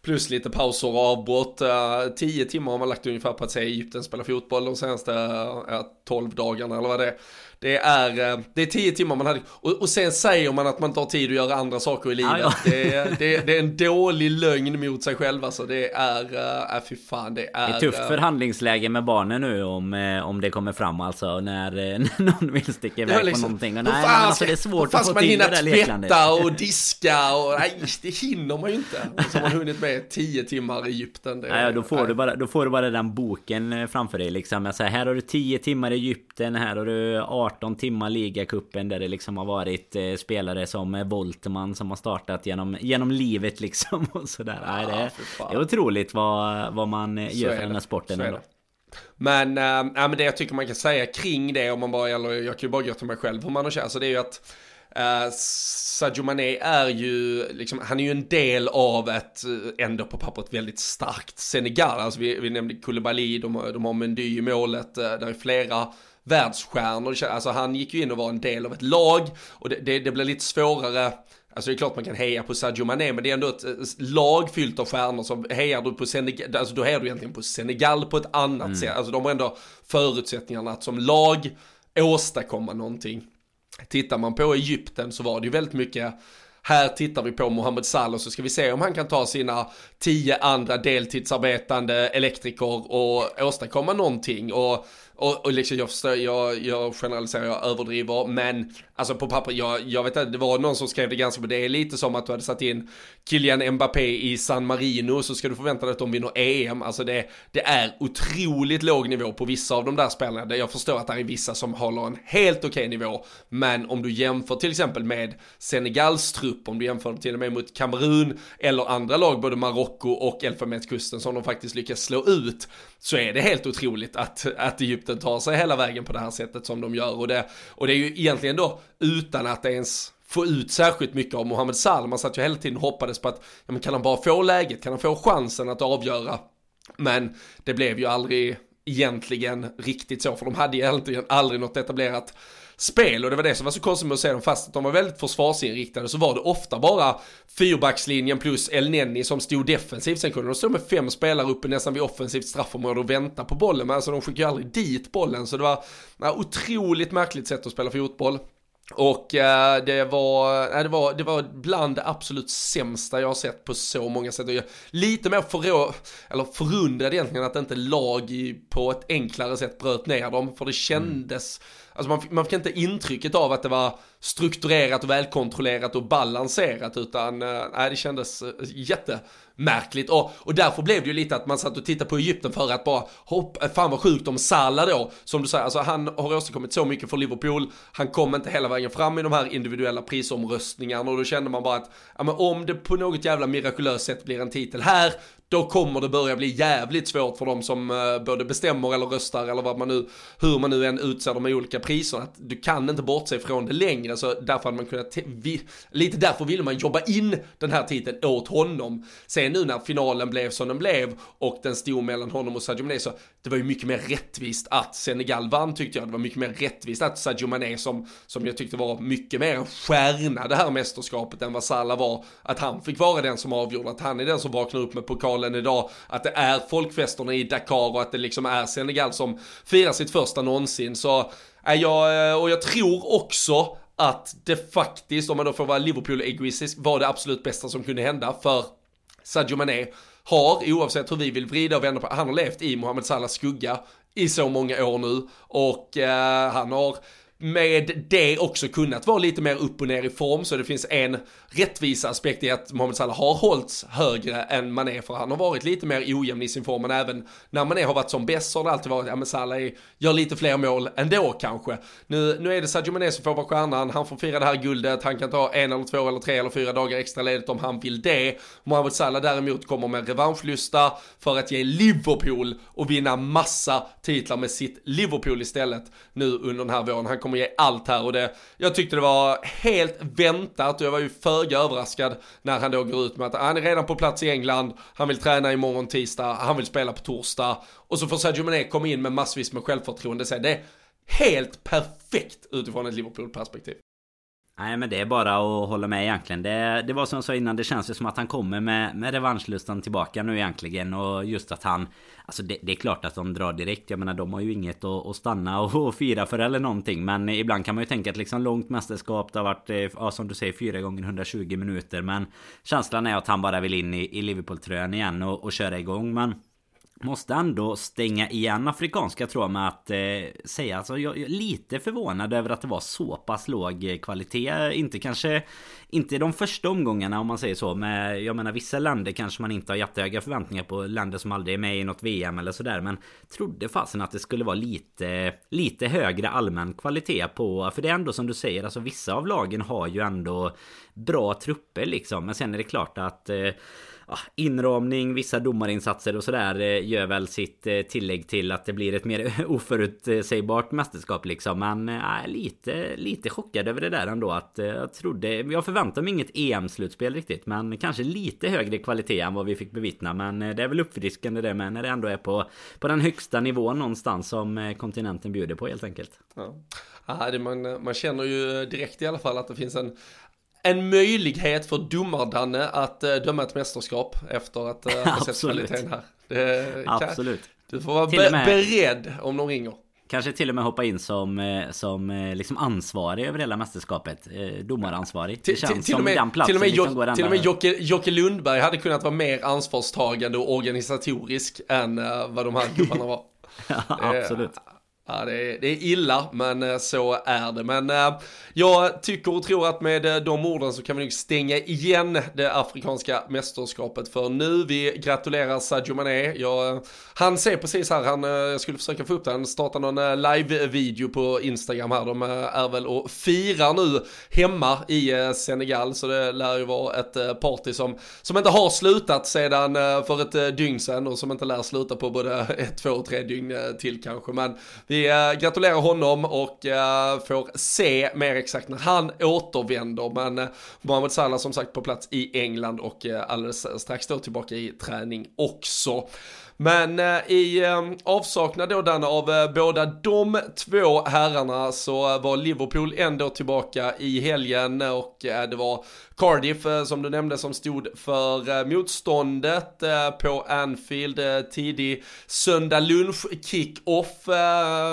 plus lite pauser och avbrott. Uh, tio timmar har man lagt ungefär på att se Egypten spela fotboll de senaste uh, tolv dagarna eller vad det är. Det är, eh, det är tio timmar man hade, och, och sen säger man att man har tid att göra andra saker i livet. Ja, ja. Det, är, det, det, är en dålig lögn mot sig själv alltså. Det är, äh, fy fan, det är... Det är tufft förhandlingsläge med barnen nu om, om det kommer fram alltså när, [LAUGHS] när någon vill sticka iväg liksom, på någonting. Och nej, fan, alltså, det är svårt att få till det där leklandet. tvätta och [LAUGHS] diska och nej, det hinner man ju inte. Som har hunnit med tio timmar i Egypten. Det, nej, då får, nej. Du bara, då får du bara den boken framför dig liksom. Säger, här har du tio timmar i Egypten, här har du 18 timmar ligacupen där det liksom har varit eh, spelare som eh, Voltman som har startat genom, genom livet liksom [LAUGHS] och sådär. Ja, Nej, det, det är otroligt vad, vad man eh, gör för den här sporten ändå. Men, äh, men det jag tycker man kan säga kring det om man bara, eller jag kan ju bara gå till mig själv hur man har känt, så det är ju att Uh, Sadio Mané är ju, liksom, han är ju en del av ett, ändå på pappret väldigt starkt Senegal. Alltså vi, vi nämnde Koulibaly, de, de har Mendy i målet, uh, där är flera världsstjärnor. Alltså han gick ju in och var en del av ett lag och det, det, det blir lite svårare Alltså det är klart man kan heja på Sadio Mané, men det är ändå ett lag fyllt av stjärnor. Så hejar du på Senegal, alltså då hejar du egentligen på Senegal på ett annat mm. sätt. Alltså de har ändå förutsättningarna att som lag åstadkomma någonting. Tittar man på Egypten så var det ju väldigt mycket här tittar vi på Mohamed Salah så ska vi se om han kan ta sina tio andra deltidsarbetande elektriker och åstadkomma någonting. Och och, och liksom jag förstår, jag, jag generaliserar, jag överdriver, men alltså på papper, jag, jag vet inte, det var någon som skrev det ganska men det är lite som att du hade satt in Kylian Mbappé i San Marino så ska du förvänta dig att de vinner EM. Alltså det, det är otroligt låg nivå på vissa av de där spelarna. Jag förstår att det är vissa som håller en helt okej okay nivå, men om du jämför till exempel med Senegals trupp, om du jämför till och med mot Kamerun eller andra lag, både Marocko och Elfenbenskusten som de faktiskt lyckas slå ut, så är det helt otroligt att, att Egypten tar sig hela vägen på det här sättet som de gör. Och det, och det är ju egentligen då utan att ens få ut särskilt mycket av Mohamed Salah. Man satt ju hela tiden och hoppades på att, ja men kan han bara få läget, kan han få chansen att avgöra? Men det blev ju aldrig egentligen riktigt så, för de hade egentligen aldrig något etablerat spel och det var det som var så konstigt med att se dem fast att de var väldigt försvarsinriktade så var det ofta bara fyrbackslinjen plus El Neni som stod defensivt. Sen kunde de stå med fem spelare uppe nästan vid offensivt straffområde och vänta på bollen men alltså de skickade ju aldrig dit bollen så det var ett otroligt märkligt sätt att spela fotboll. Och äh, det, var, det, var, det var bland det absolut sämsta jag har sett på så många sätt. Jag lite mer förrå, eller förundrad egentligen att inte lag på ett enklare sätt bröt ner dem. För det kändes, mm alltså man, man fick inte intrycket av att det var strukturerat och välkontrollerat och balanserat utan eh, nej, det kändes eh, jättemärkligt. Och, och därför blev det ju lite att man satt och tittade på Egypten för att bara hopp, eh, fan vad sjukt om Salah då, som du säger, alltså han har åstadkommit så mycket för Liverpool, han kom inte hela vägen fram i de här individuella prisomröstningarna och då kände man bara att, ja men om det på något jävla mirakulöst sätt blir en titel här, då kommer det börja bli jävligt svårt för de som eh, både bestämmer eller röstar eller vad man nu, hur man nu än utser de olika priserna. Att du kan inte bortse från det längre, så därför hade man kunnat, vi, lite därför ville man jobba in den här titeln åt honom. Sen nu när finalen blev som den blev och den stod mellan honom och Sadio Mané så det var ju mycket mer rättvist att Senegal vann tyckte jag. Det var mycket mer rättvist att Sadio Mané som, som jag tyckte var mycket mer en stjärna det här mästerskapet än vad Salah var, att han fick vara den som avgjorde, att han är den som vaknar upp med pokalen idag, att det är folkfesterna i Dakar och att det liksom är Senegal som firar sitt första någonsin. Så är jag, eh, och jag tror också att det faktiskt, om man då får vara Liverpool-egoistisk, var det absolut bästa som kunde hända för Sadio Mané har, oavsett hur vi vill vrida och vända på, han har levt i Mohamed Salahs skugga i så många år nu. Och eh, han har med det också kunnat vara lite mer upp och ner i form. Så det finns en rättvisa aspekt i att Mohamed Salah har hållits högre än Mané för han har varit lite mer ojämn i sin form men även när Mané har varit som bäst så har det alltid varit, ja men Salah är, gör lite fler mål ändå kanske. Nu, nu är det Sadio Mané som får vara stjärnan, han får fira det här guldet, han kan ta en eller två eller tre eller fyra dagar extra ledigt om han vill det. Mohamed Salah däremot kommer med revanschlusta för att ge Liverpool och vinna massa titlar med sitt Liverpool istället nu under den här våren. Han kommer ge allt här och det, jag tyckte det var helt väntat och jag var ju föga överraskad när han då går ut med att ah, han är redan på plats i England, han vill träna imorgon tisdag, han vill spela på torsdag och så får Sadio Mané komma in med massvis med självförtroende. Så det är helt perfekt utifrån ett Liverpool-perspektiv. Nej men det är bara att hålla med egentligen. Det, det var som jag sa innan, det känns ju som att han kommer med, med revanschlustan tillbaka nu egentligen. Och just att han... Alltså det, det, är klart att de drar direkt. Jag menar de har ju inget att, att stanna och, och, fira för eller någonting. Men ibland kan man ju tänka att liksom långt mästerskap, det har varit, eh, ja, som du säger, 4 gånger 120 minuter. Men känslan är att han bara vill in i, i Liverpool-tröjan igen och, och köra igång. Men Måste ändå stänga igen afrikanska tror jag med att eh, säga alltså jag är lite förvånad över att det var så pass låg kvalitet. Inte kanske inte de första omgångarna om man säger så. Men jag menar vissa länder kanske man inte har jättehöga förväntningar på. Länder som aldrig är med i något VM eller sådär. Men trodde fasen att det skulle vara lite lite högre allmän kvalitet på. För det är ändå som du säger. Alltså vissa av lagen har ju ändå bra trupper liksom. Men sen är det klart att eh, Ah, inramning, vissa domarinsatser och sådär eh, gör väl sitt eh, tillägg till att det blir ett mer [LAUGHS] oförutsägbart mästerskap liksom. Men äh, lite, lite chockad över det där ändå att jag trodde, jag förväntade mig inget EM-slutspel riktigt. Men kanske lite högre kvalitet än vad vi fick bevittna. Men det är väl uppfriskande det med när det ändå är på, på den högsta nivån någonstans som kontinenten bjuder på helt enkelt. Ja. Det man, man känner ju direkt i alla fall att det finns en en möjlighet för domardanne att uh, döma ett mästerskap efter att uh, ha sett kvaliteten här. Det, Absolut. du får vara be med, beredd om de ringer. Kanske till och med hoppa in som, eh, som liksom ansvarig över hela mästerskapet. Domaransvarig. Det känns till, som med, den platsen till och med, liksom går Till och med Jocke, Jocke Lundberg hade kunnat vara mer ansvarstagande och organisatorisk än vad de här [LAUGHS] gubbarna var. ja, absolut. Ja, det är, det är illa, men eh, så är det. Men äh, jag tycker och tror att med eh, de orden så kan vi nog stänga igen det afrikanska mästerskapet för nu. Vi gratulerar Sadio Mané. Jag, han ser precis här, han, jag skulle försöka få upp det, han startar någon live-video på Instagram här. De är väl och firar nu hemma i Senegal, så det lär ju vara ett party som, som inte har slutat sedan för ett dygn sedan och som inte lär sluta på både ett, två och tre dygn till kanske. Men vi vi eh, gratulerar honom och eh, får se mer exakt när han återvänder. Men eh, Mohamed Salah som sagt på plats i England och alldeles strax då tillbaka i träning också. Men i avsaknad då den av båda de två herrarna så var Liverpool ändå tillbaka i helgen och det var Cardiff eh, som du nämnde som stod för eh, motståndet eh, på Anfield tidig söndag lunch kick-off.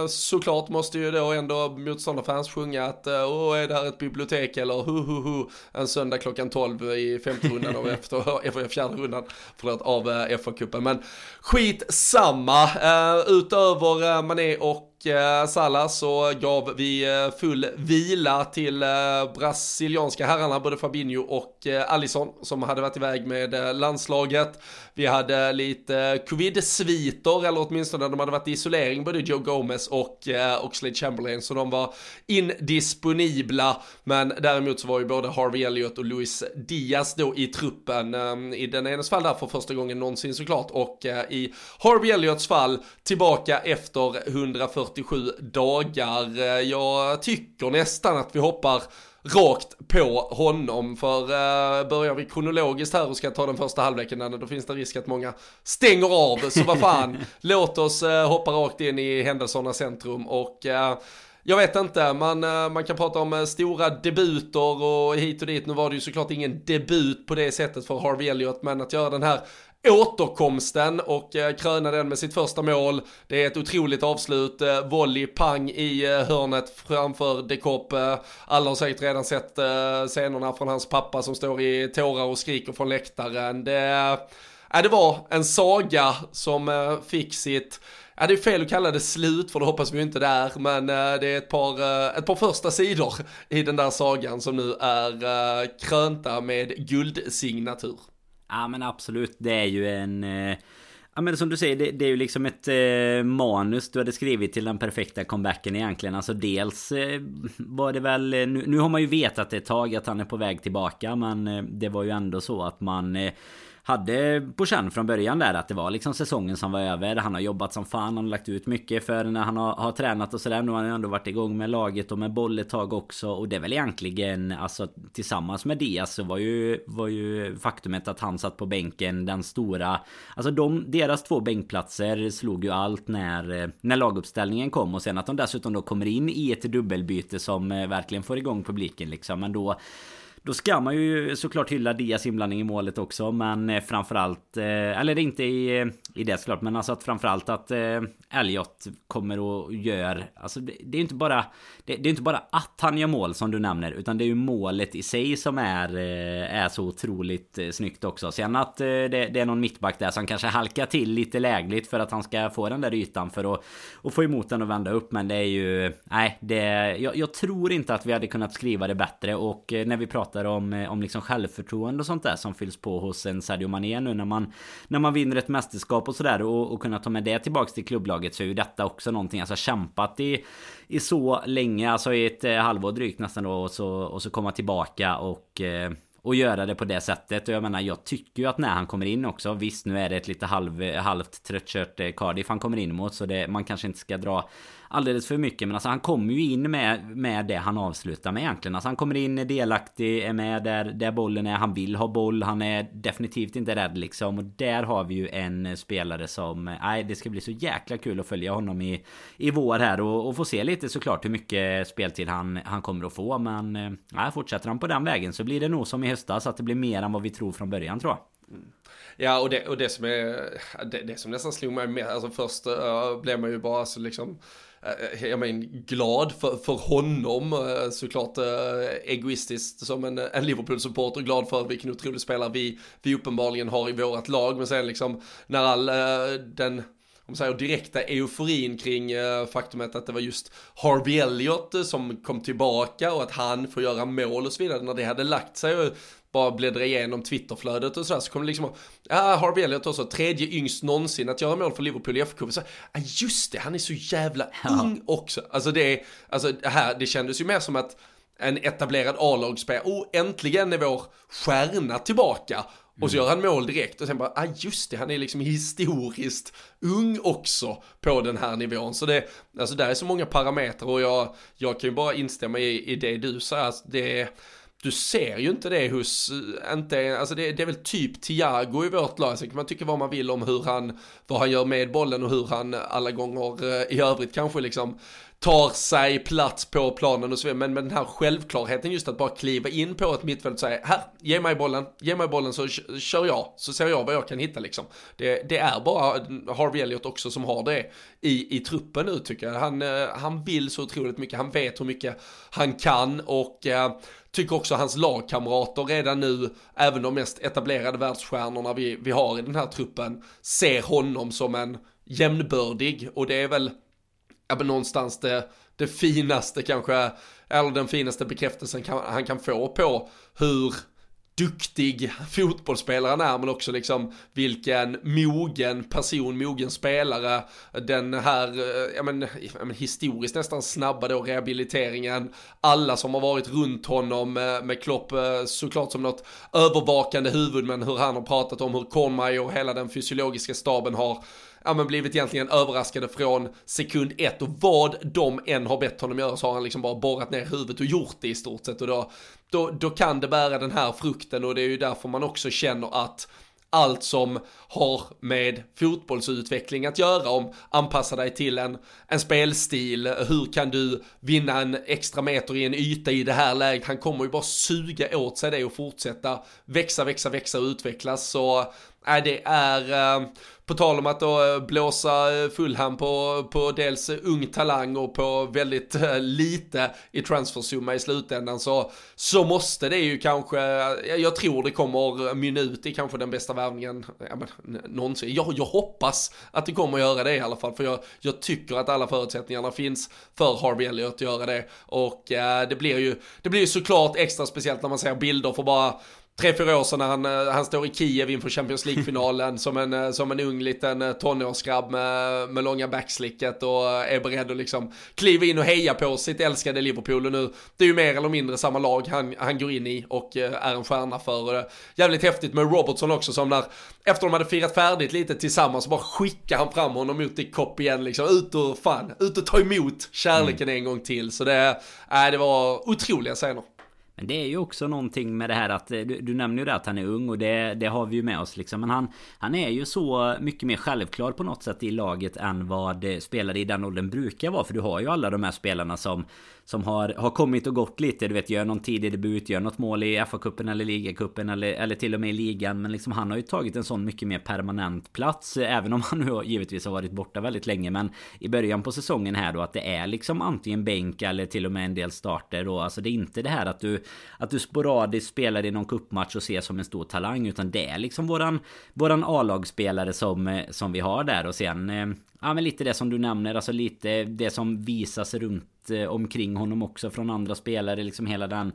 Såklart måste ju då ändå motståndarfans sjunga att åh är det här ett bibliotek eller hu hu hu en söndag klockan 12 i femte rundan av efter, [LAUGHS] fjärde rundan förlåt, av FA-cupen. Men skit samma. Utöver Mané och eh, Salah så gav vi eh, full vila till eh, brasilianska herrarna, både Fabinho och Allison Alisson som hade varit iväg med landslaget. Vi hade lite covid-sviter, eller åtminstone de hade varit i isolering, både Joe Gomez och Oxlade Chamberlain, så de var indisponibla. Men däremot så var ju både Harvey Elliott och Luis Diaz då i truppen, i den enes fall där för första gången någonsin såklart, och i Harvey Elliots fall tillbaka efter 147 dagar. Eh, jag tycker nästan att vi hoppar rakt på honom. För uh, börjar vi kronologiskt här och ska ta den första halvleken, då finns det risk att många stänger av. Så vad fan, [LAUGHS] låt oss uh, hoppa rakt in i händelsernas centrum och jag vet inte, man, man kan prata om stora debuter och hit och dit. Nu var det ju såklart ingen debut på det sättet för Harvey Elliott, men att göra den här återkomsten och eh, kröna den med sitt första mål. Det är ett otroligt avslut, eh, volley, pang i eh, hörnet framför Dekop. Alla har säkert redan sett scenerna från hans pappa som står i tårar och skriker från läktaren. Det, äh, det var en saga som fick sitt Ja, det är fel att kalla det slut för det hoppas vi inte där, men det är ett par, ett par första sidor i den där sagan som nu är krönta med guldsignatur. Ja men absolut, det är ju en... Eh, ja men som du säger, det, det är ju liksom ett eh, manus du hade skrivit till den perfekta comebacken egentligen. Alltså dels eh, var det väl... Eh, nu, nu, har man ju vetat ett tag att han är på väg tillbaka men eh, det var ju ändå så att man eh, hade på känn från början där att det var liksom säsongen som var över. Han har jobbat som fan, han har lagt ut mycket för när han har, har tränat och sådär. Nu har han ändå varit igång med laget och med boll ett tag också. Och det är väl egentligen, alltså tillsammans med Diaz så var ju, var ju faktumet att han satt på bänken den stora... Alltså de, deras två bänkplatser slog ju allt när, när laguppställningen kom. Och sen att de dessutom då kommer in i ett dubbelbyte som eh, verkligen får igång publiken liksom. Men då då ska man ju såklart hylla Dias inblandning i målet också Men eh, framförallt eh, Eller inte i, eh, i det såklart Men alltså att framförallt att Elliot kommer och gör Alltså det, det är inte bara det, det, är inte bara att han gör mål som du nämner Utan det är ju målet i sig som är Är så otroligt snyggt också. Sen att det, det är någon mittback där som kanske halkar till lite lägligt För att han ska få den där ytan för att Och få emot den och vända upp Men det är ju Nej det jag, jag tror inte att vi hade kunnat skriva det bättre Och när vi pratar pratar om, eh, om liksom självförtroende och sånt där som fylls på hos en Sadio Mané nu när man När man vinner ett mästerskap och sådär och, och kunna ta med det tillbaks till klubblaget så är ju detta också någonting Alltså kämpat i I så länge, alltså i ett eh, halvår drygt nästan då och så, och så komma tillbaka och eh, och göra det på det sättet. Och jag menar, jag tycker ju att när han kommer in också. Visst, nu är det ett lite halv, halvt tröttkört eh, Cardiff han kommer in mot. Så det, man kanske inte ska dra alldeles för mycket. Men alltså han kommer ju in med, med det han avslutar med egentligen. Alltså han kommer in, är delaktig, är med där, där bollen är. Han vill ha boll. Han är definitivt inte rädd liksom. Och där har vi ju en spelare som... Nej, det ska bli så jäkla kul att följa honom i, i vår här. Och, och få se lite såklart hur mycket speltid han, han kommer att få. Men eh, nej, fortsätter han på den vägen så blir det nog som i höstas. Att det blir mer än vad vi tror från början tror jag. Ja, och det, och det som är, det, det som nästan slog mig med, alltså först uh, blev man ju bara så liksom Eh, eh, jag menar glad för, för honom, eh, såklart egoistiskt som en, en Liverpool-supporter, glad för vilken otrolig spelare vi, vi uppenbarligen har i vårt lag, men sen liksom när all den om säger direkta euforin kring faktumet att det var just Harvey Elliott som kom tillbaka och att han får göra mål och så vidare. När det hade lagt sig bara bläddra igenom Twitterflödet och sådär så kommer det liksom, ja Harvey Elliott också, tredje yngst någonsin att göra mål för Liverpool i FK. Så, ja just det, han är så jävla ja. ung också. Alltså det är, alltså det här, det kändes ju mer som att en etablerad A-lagsspelare, oh äntligen är vår stjärna tillbaka. Och så mm. gör han mål direkt och sen bara, ah just det, han är liksom historiskt ung också på den här nivån. Så det, alltså där är så många parametrar och jag, jag kan ju bara instämma i, i det du säger, alltså det du ser ju inte det hos, eh, inte, alltså det, det är väl typ Thiago i vårt lag, sen kan man tycka vad man vill om hur han, vad han gör med bollen och hur han alla gånger eh, i övrigt kanske liksom tar sig plats på planen och så vidare. Men med den här självklarheten just att bara kliva in på ett mittfält och säga här, ge mig bollen, ge mig bollen så kör jag, så ser jag vad jag kan hitta liksom. Det, det är bara Harvey Elliot också som har det i, i truppen nu tycker jag. Han, eh, han vill så otroligt mycket, han vet hur mycket han kan och eh, tycker också hans lagkamrater redan nu, även de mest etablerade världsstjärnorna vi, vi har i den här truppen, ser honom som en jämnbördig och det är väl ja men någonstans det, det finaste kanske, eller den finaste bekräftelsen kan, han kan få på hur duktig fotbollsspelaren är men också liksom vilken mogen person, mogen spelare den här, eh, ja men, ja men historiskt nästan snabba då rehabiliteringen, alla som har varit runt honom eh, med, Klopp eh, såklart som något övervakande huvud men hur han har pratat om hur Kornmaj och hela den fysiologiska staben har ja, men blivit egentligen överraskade från sekund ett. Och vad de än har bett honom göra så har han liksom bara borrat ner huvudet och gjort det i stort sett. Och då, då, då kan det bära den här frukten. Och det är ju därför man också känner att allt som har med fotbollsutveckling att göra om anpassa dig till en, en spelstil, hur kan du vinna en extra meter i en yta i det här läget, han kommer ju bara suga åt sig det och fortsätta växa, växa, växa och utvecklas. Så äh, det är äh, på tal om att då eh, blåsa eh, Fulham på, på dels eh, ung talang och på väldigt eh, lite i transfersumma i slutändan så, så måste det ju kanske, jag tror det kommer mynna ut i kanske den bästa värvningen ja, men, någonsin. Jag, jag hoppas att det kommer göra det i alla fall för jag, jag tycker att alla förutsättningarna finns för Harvey Elliott att göra det och eh, det blir ju, det blir ju såklart extra speciellt när man ser bilder för bara tre, fyra år sedan när han, eh, han står i Kiev inför Champions League-finalen som, en, eh, som en ung liten eh, tonårsgrabb med, med långa backslicket och är beredd att liksom kliva in och heja på sitt älskade Liverpool och nu, det är ju mer eller mindre samma lag han, han går in i och är en stjärna för. Och jävligt häftigt med Robertson också som när, efter de hade firat färdigt lite tillsammans bara skickar han fram honom mot i kopp igen liksom, ut och fan, ut och ta emot kärleken mm. en gång till. Så det, äh, det var otroliga scener. Men det är ju också någonting med det här att eh, du, du nämner ju det att han är ung och det, det har vi ju med oss liksom. Men han, han är ju så mycket mer självklar på något sätt i laget än vad eh, spelare i den åldern brukar vara. För du har ju alla de här spelarna som som har, har kommit och gått lite. Du vet, gör någon tidig debut, gör något mål i FA-cupen eller ligacupen eller, eller till och med i ligan. Men liksom han har ju tagit en sån mycket mer permanent plats. Eh, även om han nu givetvis har varit borta väldigt länge. Men i början på säsongen här då att det är liksom antingen bänk eller till och med en del starter. Då. Alltså det är inte det här att du, att du sporadiskt spelar i någon kuppmatch och ses som en stor talang. Utan det är liksom våran, våran A-lagsspelare som, eh, som vi har där. Och sen eh, Ja men lite det som du nämner, alltså lite det som visas runt eh, omkring honom också från andra spelare, liksom hela den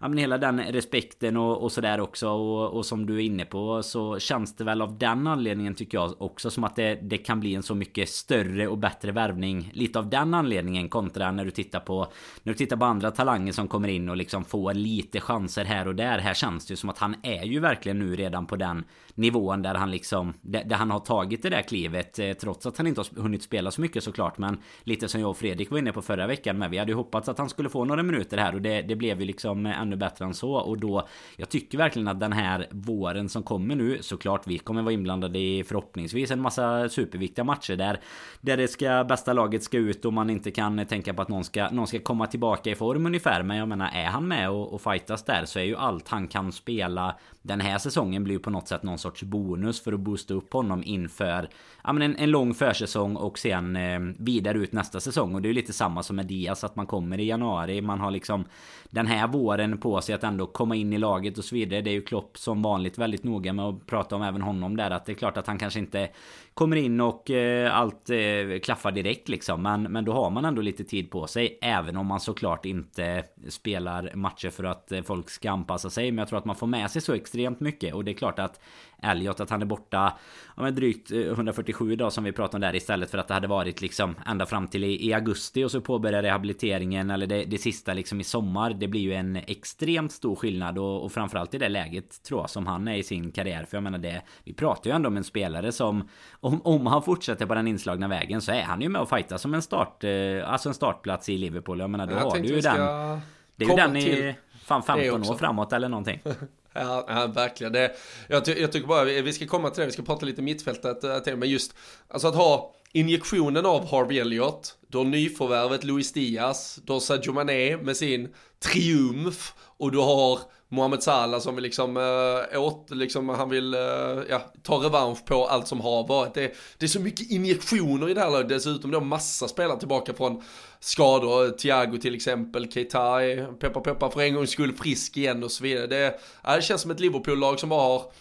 ja, men hela den respekten och, och sådär också och, och, som du är inne på så känns det väl av den anledningen tycker jag också som att det, det kan bli en så mycket större och bättre värvning lite av den anledningen kontra när du tittar på när du tittar på andra talanger som kommer in och liksom får lite chanser här och där. Här känns det ju som att han är ju verkligen nu redan på den nivån där han liksom där, han har tagit det där klivet eh, trots att han inte har hunnit spela så mycket såklart men lite som jag och Fredrik var inne på förra veckan men vi hade ju hoppats att han skulle få några minuter här och det, det blev ju liksom eh, ännu bättre än så. Och då, jag tycker verkligen att den här våren som kommer nu, såklart vi kommer vara inblandade i förhoppningsvis en massa superviktiga matcher där, där det ska, bästa laget ska ut och man inte kan tänka på att någon ska, någon ska komma tillbaka i form ungefär. Men jag menar, är han med och, och fightas där så är ju allt han kan spela den här säsongen blir ju på något sätt någon sorts bonus för att boosta upp honom inför ja, men en, en lång försäsong och sen eh, vidare ut nästa säsong. Och det är ju lite samma som med Diaz att man kommer i januari. Man har liksom den här våren på sig att ändå komma in i laget och så vidare. Det är ju Klopp som vanligt väldigt noga med att prata om även honom där. Att det är klart att han kanske inte kommer in och eh, allt eh, klaffar direkt liksom. Men, men då har man ändå lite tid på sig. Även om man såklart inte spelar matcher för att eh, folk ska anpassa sig. Men jag tror att man får med sig så extremt mycket. Och det är klart att Elliot att han är borta ja, men drygt 147 dagar som vi pratade om där istället för att det hade varit liksom ända fram till i, i augusti och så påbörja rehabiliteringen eller det, det sista liksom i sommar. Det blir ju en extremt stor skillnad och, och framförallt i det läget tror jag som han är i sin karriär. För jag menar det, vi pratar ju ändå om en spelare som om, om han fortsätter på den inslagna vägen så är han ju med och fighta som en start, eh, alltså en startplats i Liverpool. Jag menar då jag har du ju den. Det är ju den i fan 15 år framåt eller någonting. [LAUGHS] Ja, ja, verkligen. Det, jag, ty jag tycker bara, vi ska komma till det, vi ska prata lite mittfältet eh, till, men just, alltså att ha injektionen av Harvey Elliott, då nyförvärvet Luis Diaz, då Sadio Mané med sin triumf och du har Mohamed Salah som liksom äh, åt, liksom han vill äh, ja, ta revansch på allt som har varit. Det, det är så mycket injektioner i det här laget, dessutom då massa spelare tillbaka från skador. Eh, Thiago till exempel, Keita är peppar peppar för en gångs skull frisk igen och så vidare. Det, det känns som ett Liverpool-lag som bara har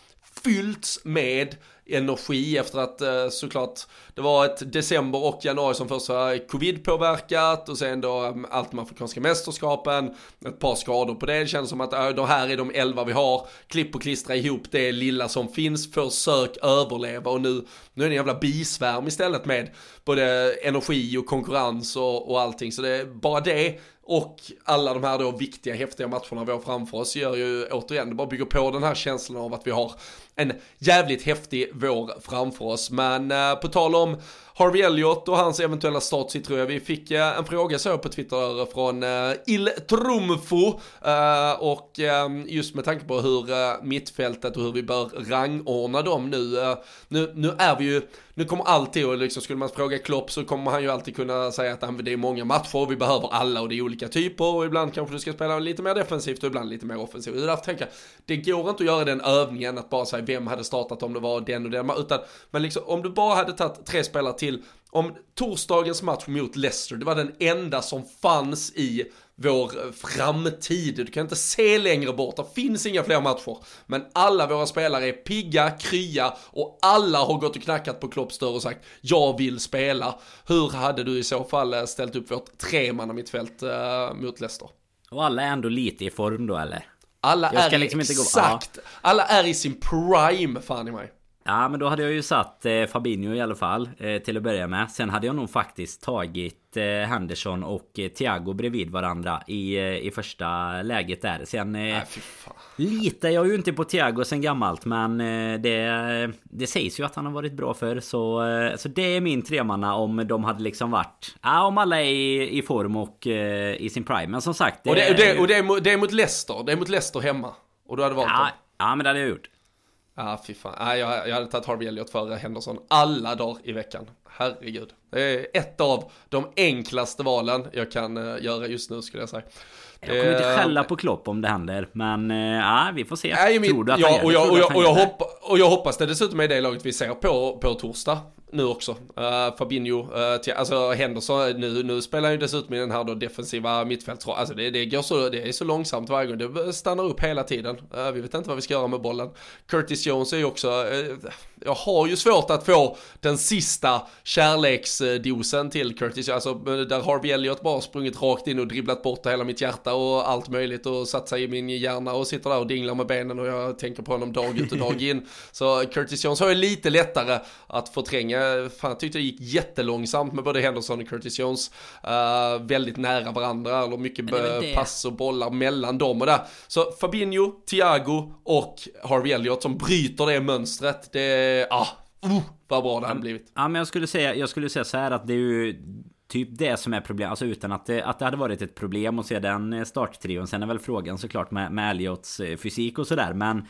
fyllts med energi efter att eh, såklart det var ett december och januari som först var covid-påverkat och sen då mm, allt med afrikanska mästerskapen, ett par skador på det. Det känns som att eh, äh, de här är de elva vi har, klipp och klistra ihop det lilla som finns, försök överleva och nu, nu är det en jävla bisvärm istället med både energi och konkurrens och, och allting. Så det är bara det och alla de här då viktiga, häftiga matcherna vi har framför oss gör ju återigen, det bara bygger på den här känslan av att vi har en jävligt häftig vår framför oss. Men eh, på tal om Harvey Elliott och hans eventuella start tror jag vi fick eh, en fråga så på Twitter eh, från eh, Il Trumfo och just med tanke på hur mittfältet och hur vi bör rangordna dem nu. Nu, nu är vi ju, nu kommer alltid och liksom skulle man fråga Klopp så kommer han ju alltid kunna säga att ah, det är många matcher och vi behöver alla och det är olika typer och ibland kanske du ska spela lite mer defensivt och ibland lite mer offensivt. Det är därför tänker jag, det går inte att göra den övningen att bara säga vem hade startat om det var den och den, utan men liksom om du bara hade tagit tre spelare till, om torsdagens match mot Leicester, det var den enda som fanns i vår framtid. Du kan inte se längre bort, det finns inga fler matcher. Men alla våra spelare är pigga, krya och alla har gått och knackat på Klopps dörr och sagt jag vill spela. Hur hade du i så fall eh, ställt upp vårt tremanna mittfält uh, mot Leicester? Och alla är ändå lite i form då eller? Alla är liksom exakt, gå... alla är i sin prime fan i mig. Ja men då hade jag ju satt eh, Fabinho i alla fall eh, Till att börja med. Sen hade jag nog faktiskt tagit eh, Henderson och eh, Thiago bredvid varandra i, eh, i första läget där. Sen eh, Nej, litar jag ju inte på Thiago sen gammalt Men det, det sägs ju att han har varit bra för så, så det är min tremanna om de hade liksom varit Ja om alla är i, i form och i sin prime. Men som sagt det, och, det, och, det, och det, är, mot, det är mot Leicester Det är mot Leicester hemma. Och du hade valt ja, dem. Ja men det hade jag gjort Ja, ah, fy fan. Ah, jag, jag hade tagit Harvey Elliot före Henderson alla dagar i veckan. Herregud. Det är ett av de enklaste valen jag kan uh, göra just nu skulle jag säga. Jag kommer inte skälla på Klopp om det händer Men uh, ja, vi får se Nej, Tror du att ja, han gör och jag, och jag, och jag, hoppa, och jag hoppas det dessutom är det laget vi ser på, på torsdag nu också. Uh, Fabinho, uh, till, alltså Henderson, nu, nu spelar ju dessutom i den här då defensiva mittfältsrollen. Alltså det, det går så, det är så långsamt varje gång, det stannar upp hela tiden. Uh, vi vet inte vad vi ska göra med bollen. Curtis Jones är ju också, jag har ju svårt att få den sista kärleksdosen till Curtis, alltså där Harvey Elliot bara sprungit rakt in och dribblat bort hela mitt hjärta och allt möjligt och satt sig i min hjärna och sitter där och dinglar med benen och jag tänker på honom dag ut och dag in. [LAUGHS] Så Curtis Jones har ju lite lättare att förtränga fan jag tyckte det gick jättelångsamt med både Henderson och Curtis Jones. Uh, väldigt nära varandra, eller mycket pass och bollar mellan dem och där. Så Fabinho, Thiago och Harvey Elliott som bryter det mönstret. Det, ah, uh, vad bra det hade blivit. Ja men jag skulle säga, jag skulle säga så här att det är ju typ det som är problemet. Alltså utan att det, att det hade varit ett problem att se den starttrion. Sen är väl frågan såklart med, med Elliots eh, fysik och sådär. Men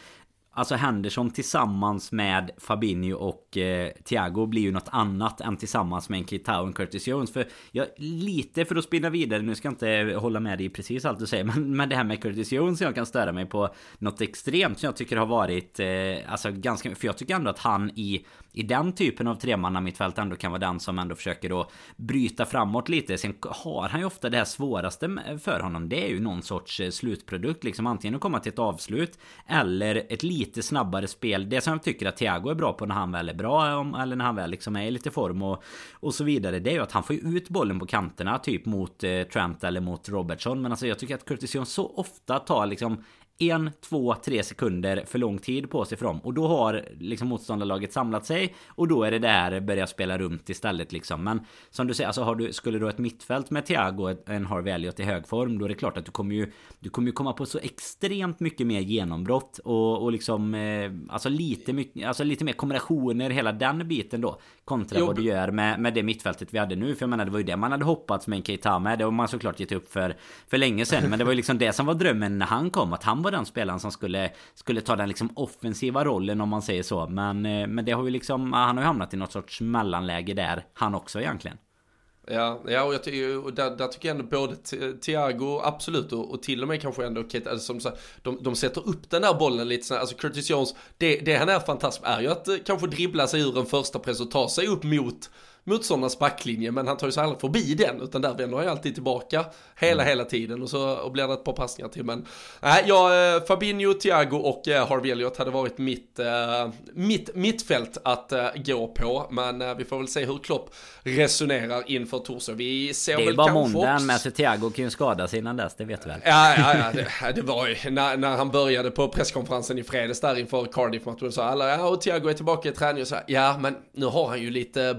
Alltså Henderson tillsammans med Fabinho och eh, Thiago blir ju något annat än tillsammans med en Kitao och Curtis Jones. För jag, lite för att spinna vidare, nu ska jag inte hålla med dig i precis allt du säger. Men, men det här med Curtis Jones, jag kan störa mig på något extremt som jag tycker har varit, eh, alltså ganska, för jag tycker ändå att han i i den typen av tremannamittfält ändå kan vara den som ändå försöker då bryta framåt lite. Sen har han ju ofta det här svåraste för honom. Det är ju någon sorts eh, slutprodukt liksom. Antingen att komma till ett avslut eller ett lite snabbare spel. Det som jag tycker att Thiago är bra på när han väl är bra eh, eller när han väl liksom är i lite form och, och så vidare. Det är ju att han får ut bollen på kanterna typ mot eh, Trent eller mot Robertson. Men alltså jag tycker att Curtis Jones så ofta tar liksom en, två, tre sekunder för lång tid på sig för dem. Och då har liksom motståndarlaget samlat sig. Och då är det där börja spela runt istället liksom. Men som du säger, alltså har du, skulle du ha ett mittfält med Thiago, en Harvey Elliot i hög form. Då är det klart att du kommer ju, du kommer ju komma på så extremt mycket mer genombrott. Och, och liksom, eh, alltså lite mycket, alltså lite mer kombinationer, hela den biten då. Kontra jo. vad du gör med, med det mittfältet vi hade nu. För jag menar, det var ju det man hade hoppats med en Keita med. Det har man såklart gett upp för, för länge sedan. Men det var ju liksom det som var drömmen när han kom. Att han var den spelaren som skulle, skulle ta den liksom offensiva rollen om man säger så. Men, eh, men det har ju liksom, han har ju hamnat i något sorts mellanläge där, han också egentligen. Ja, ja och, jag och där, där, tycker jag ändå både Thiago, absolut, och, och till och med kanske ändå Kate, alltså, som, så, de, de sätter upp den där bollen lite sådär, alltså Curtis Jones, det, det han är fantastisk är ju att eh, kanske dribbla sig ur en första press och ta sig upp mot motståndarnas backlinje, men han tar ju sig aldrig förbi den, utan där vänder han ju alltid tillbaka hela, hela tiden och så och blir det ett par passningar till. Men nej, ja, eh, Fabinho, Thiago och eh, Harvey Elliott hade varit mitt, eh, mitt mittfält att gå på, men vi får väl se hur Klopp resonerar inför torsdag. Vi ser Det är väl bara måndagen också- med så Thiago kan ju skada sig innan dess, det vet du väl? Ja, ja, ja, det, det var ju när, när han började på presskonferensen i fredags där inför Cardiff-matchen så alla, ja och Thiago är tillbaka i träning och så ja men nu har han ju lite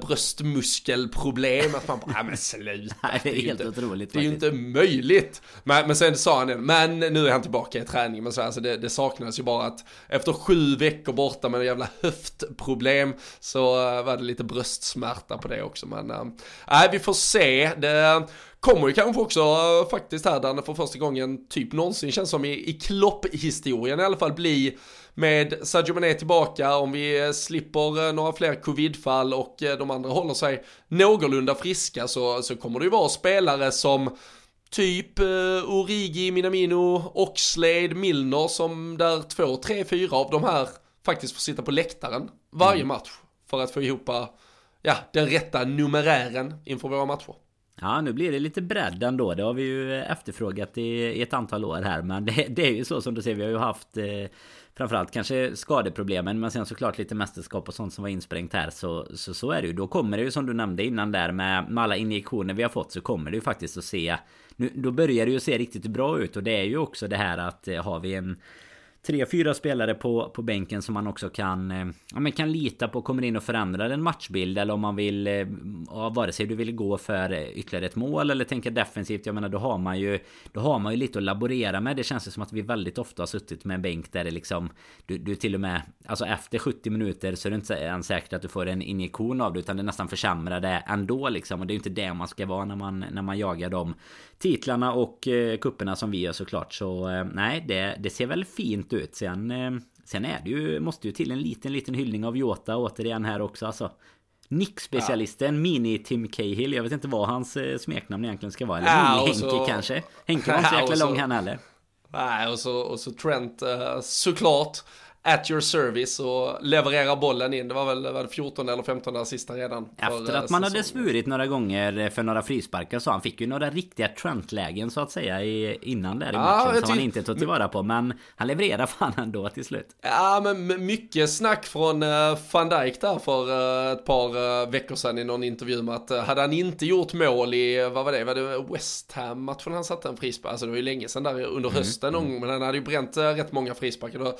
bröstmuskelproblem, att man bara, ja men sluta. [LAUGHS] Nej, det är ju helt inte, otroligt Det är ju inte möjligt. Men, men sen sa han det, men nu är han tillbaka i träning, men så alltså det, det saknades ju bara att efter sju veckor borta med en jävla höftproblem så eh, var det lite bröstsmärta på det också, men eh, nej vi får se. Det, Kommer ju kanske också eh, faktiskt här Danne för första gången typ någonsin känns som i, i Klopp-historien i alla fall bli med Sadio Mané tillbaka om vi eh, slipper eh, några fler covidfall och eh, de andra håller sig någorlunda friska så, så kommer det ju vara spelare som Typ eh, Origi, Minamino, Oxlade, Milner som där två, tre, fyra av de här faktiskt får sitta på läktaren varje match för att få ihop ja, den rätta numerären inför våra matcher. Ja nu blir det lite bredd ändå. Det har vi ju efterfrågat i, i ett antal år här Men det, det är ju så som du ser Vi har ju haft eh, Framförallt kanske skadeproblemen Men sen såklart lite mästerskap och sånt som var insprängt här Så, så, så är det ju. Då kommer det ju som du nämnde innan där med, med alla injektioner vi har fått Så kommer det ju faktiskt att se nu, Då börjar det ju se riktigt bra ut Och det är ju också det här att eh, har vi en tre, fyra spelare på, på bänken som man också kan, eh, ja, men kan lita på kommer in och förändrar en matchbild. Eller om man vill, eh, ja, vare sig du vill gå för eh, ytterligare ett mål eller tänka defensivt. Jag menar då har man ju, då har man ju lite att laborera med. Det känns ju som att vi väldigt ofta har suttit med en bänk där det liksom, du, du till och med, alltså efter 70 minuter så är det inte ens säkert att du får en injektion av det. Utan det nästan försämrar det ändå liksom. Och det är ju inte det man ska vara när man, när man jagar de titlarna och eh, kupperna som vi gör såklart. Så eh, nej, det, det ser väl fint ut. Sen, eh, sen är det ju, måste ju till en liten, liten hyllning av Jota återigen här också. Alltså, Nick-specialisten Mini-Tim Cahill. Jag vet inte vad hans eh, smeknamn egentligen ska vara. Eller Ja, Mini-Henke så- kanske. Henke var inte så [LAUGHS] Ja, jäkla och så- lång han heller. Nej, och så, och så Trent eh, såklart at your service och levererar bollen in. Det var väl var det 14 eller 15 assista redan. Efter eh, att man hade svurit några gånger eh, för några frisparkar så han fick ju några riktiga Trent-lägen så att säga i, innan där i matchen som han inte tog tillvara på. Men han levererar fan ändå till slut. Ja, men mycket snack från uh, van Dijk där för eh, ett par eh, veckor sedan i någon intervju med att eh, hade han inte gjort mål i, vad var det, var det West Ham-matchen han satte en frispark, alltså det var ju länge sedan där under hösten någon gång, men han hade ju bränt eh, rätt många frisparkar.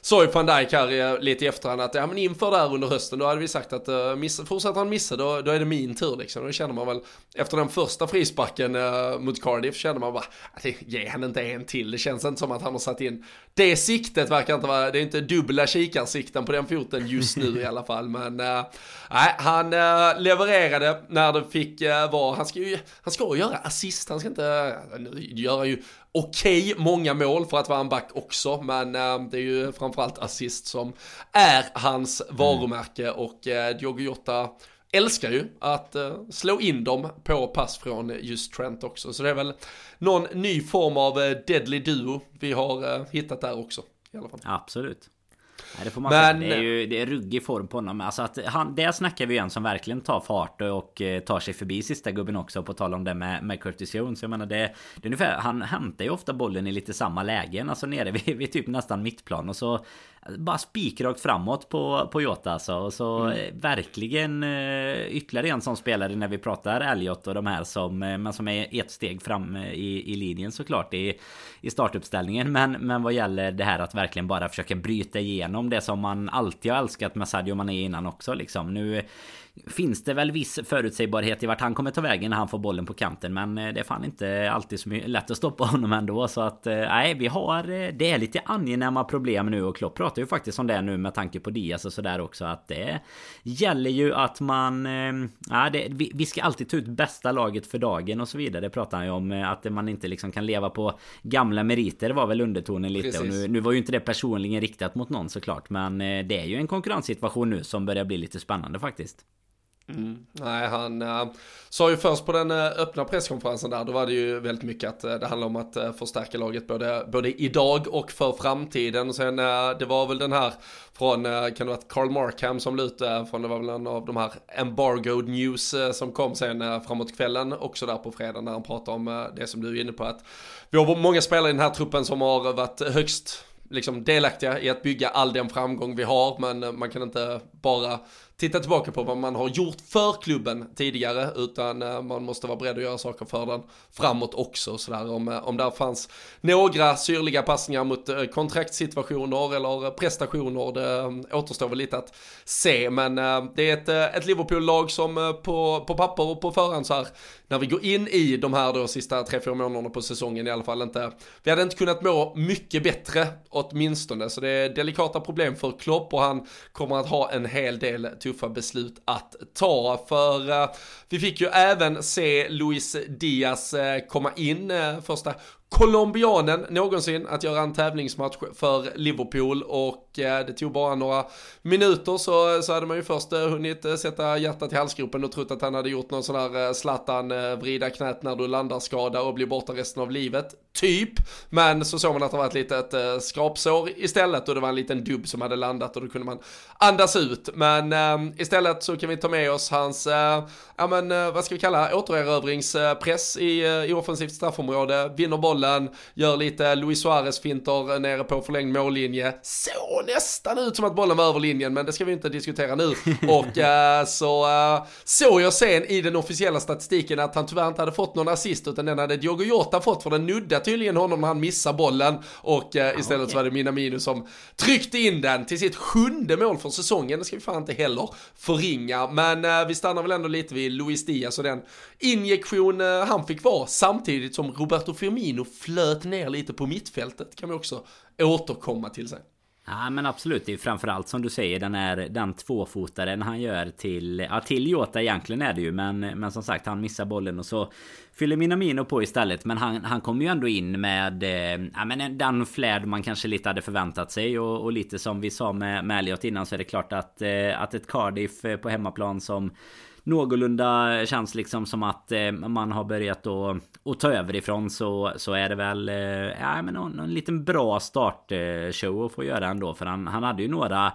Sa ju van Dijk här lite i efterhand att ja men inför där under hösten då hade vi sagt att uh, miss, fortsätter han missa då, då är det min tur liksom. Då känner man väl efter den första frisparken uh, mot Cardiff känner man bara ah, att ge han inte en till. Det känns inte som att han har satt in det siktet verkar inte vara, det är inte dubbla kikarsikten på den foten just nu i alla fall. Men nej, nej, han äh, levererade när det fick äh, vara, han ska ju han ska göra assist, han ska inte, nu gör han ju okej många mål för att vara en back också, men det är ju framförallt assist som är hans varumärke och uh, Diogo Jota älskar ju att eh, slå in dem på pass från just Trent också. Så det är väl någon ny form av eh, deadly duo vi har eh, hittat där också. I alla fall. Absolut. Nej, det får man Men- säga. Det är ju det är ruggig form på honom. Alltså att han, där snackar vi en som verkligen tar fart och tar sig förbi sista gubben också. På tal om det med, med Curtis Jones. Jag menar det, det är ungefär, han hämtar ju ofta bollen i lite samma lägen. Alltså nere vid, vid typ nästan mittplan. Och så bara spikrakt framåt på, på Jota alltså. Och så eh, verkligen eh, ytterligare en sån spelare när vi pratar Elliot och de här som, eh, men som är ett steg fram i, i linjen såklart i, i startuppställningen. Men, men vad gäller det här att verkligen bara försöka bryta igenom det som man alltid har älskat med Sadio Mané innan också liksom. Nu finns det väl viss förutsägbarhet i vart han kommer ta vägen när han får bollen på kanten. Men eh, det är fan inte alltid så lätt att stoppa [LAUGHS] honom ändå. Så att eh, nej, vi har... eh, Det är lite angenäma problem nu och Klopp pratar ju faktiskt om det nu med tanke på Diaz och sådär också. Att det gäller ju att man... Ja, det, vi, vi ska alltid ta ut bästa laget för dagen och så vidare. Det pratar han ju om. Att man inte liksom kan leva på gamla meriter var väl undertonen lite. Och Precis. nu, nu var ju inte det personligen riktat mot någon såklart. Men det är ju en konkurrenssituation nu som börjar bli lite spännande faktiskt. Mm. mm. Nej, han äh, sa ju först på den äh, öppna presskonferensen där, då var det ju väldigt mycket att äh, det handlar om att äh, förstärka laget både, både idag och för framtiden. Och sen det var väl den här från, kan det vara Carl Markham som lutade från, det var väl en av de här embargoed news som kom sen framåt kvällen, också där på fredag när han pratade om det som du är inne på att vi har många spelare i den här truppen som har varit högst liksom delaktiga i att bygga all den framgång vi har, men man kan inte bara titta tillbaka på vad man har gjort för klubben tidigare, utan eh, man måste vara beredd att göra saker för den framåt också. Så där, om, eh, om där fanns några syrliga passningar mot eh, kontraktssituationer eller prestationer, det återstår väl lite att se. Men det är ett, ett Liverpool-lag som på, på papper och på förhand så här, när vi går in i de här då sista 3-4 månaderna på säsongen i alla fall inte, vi hade inte kunnat må mycket bättre åtminstone. Så det är delikata problem för Klopp och han kommer att ha en hel del tuffa beslut att ta. För eh, vi fick ju även se Luis Diaz eh, komma in eh, första colombianen någonsin att göra en tävlingsmatch för Liverpool och eh, det tog bara några minuter så, så hade man ju först eh, hunnit eh, sätta hjärtat i halsgropen och trott att han hade gjort någon sån här Zlatan vrida knät när du landar skada och blir borta resten av livet. Typ, men så såg man att det var ett litet skrapsår istället och det var en liten dubb som hade landat och då kunde man andas ut. Men istället så kan vi ta med oss hans, ja men vad ska vi kalla återerövringspress i, i offensivt straffområde, vinner bollen bollen, gör lite Luis Suarez-finter nere på förlängd mållinje. Så nästan ut som att bollen var över linjen, men det ska vi inte diskutera nu. [LAUGHS] Och äh, så äh, såg jag sen i den officiella statistiken att han tyvärr inte hade fått någon assist, utan den hade Diogo Jota fått, för den nuddade tydligen honom när han missade bollen. Och äh, istället okay. så var det Minamino som tryckte in den till sitt sjunde mål för säsongen. Det ska vi fan inte heller förringa, men vi stannar väl ändå lite vid Luis Diaz och den injektion han fick vara samtidigt som Roberto Firmino flöt ner lite på mittfältet kan vi också återkomma till sen. Ja men absolut, det är framförallt som du säger den är den tvåfotaren han gör till Ja till Jota egentligen är det ju men, men som sagt han missar bollen och så Fyller Minamino på istället men han, han kommer ju ändå in med eh, Ja men den flärd man kanske lite hade förväntat sig och, och lite som vi sa med, med Elliot innan så är det klart att, eh, att ett Cardiff eh, på hemmaplan som någorlunda känns liksom som att eh, man har börjat att, att ta över ifrån så, så är det väl eh, ja, men någon, någon liten bra startshow att få göra ändå. För han, han hade ju några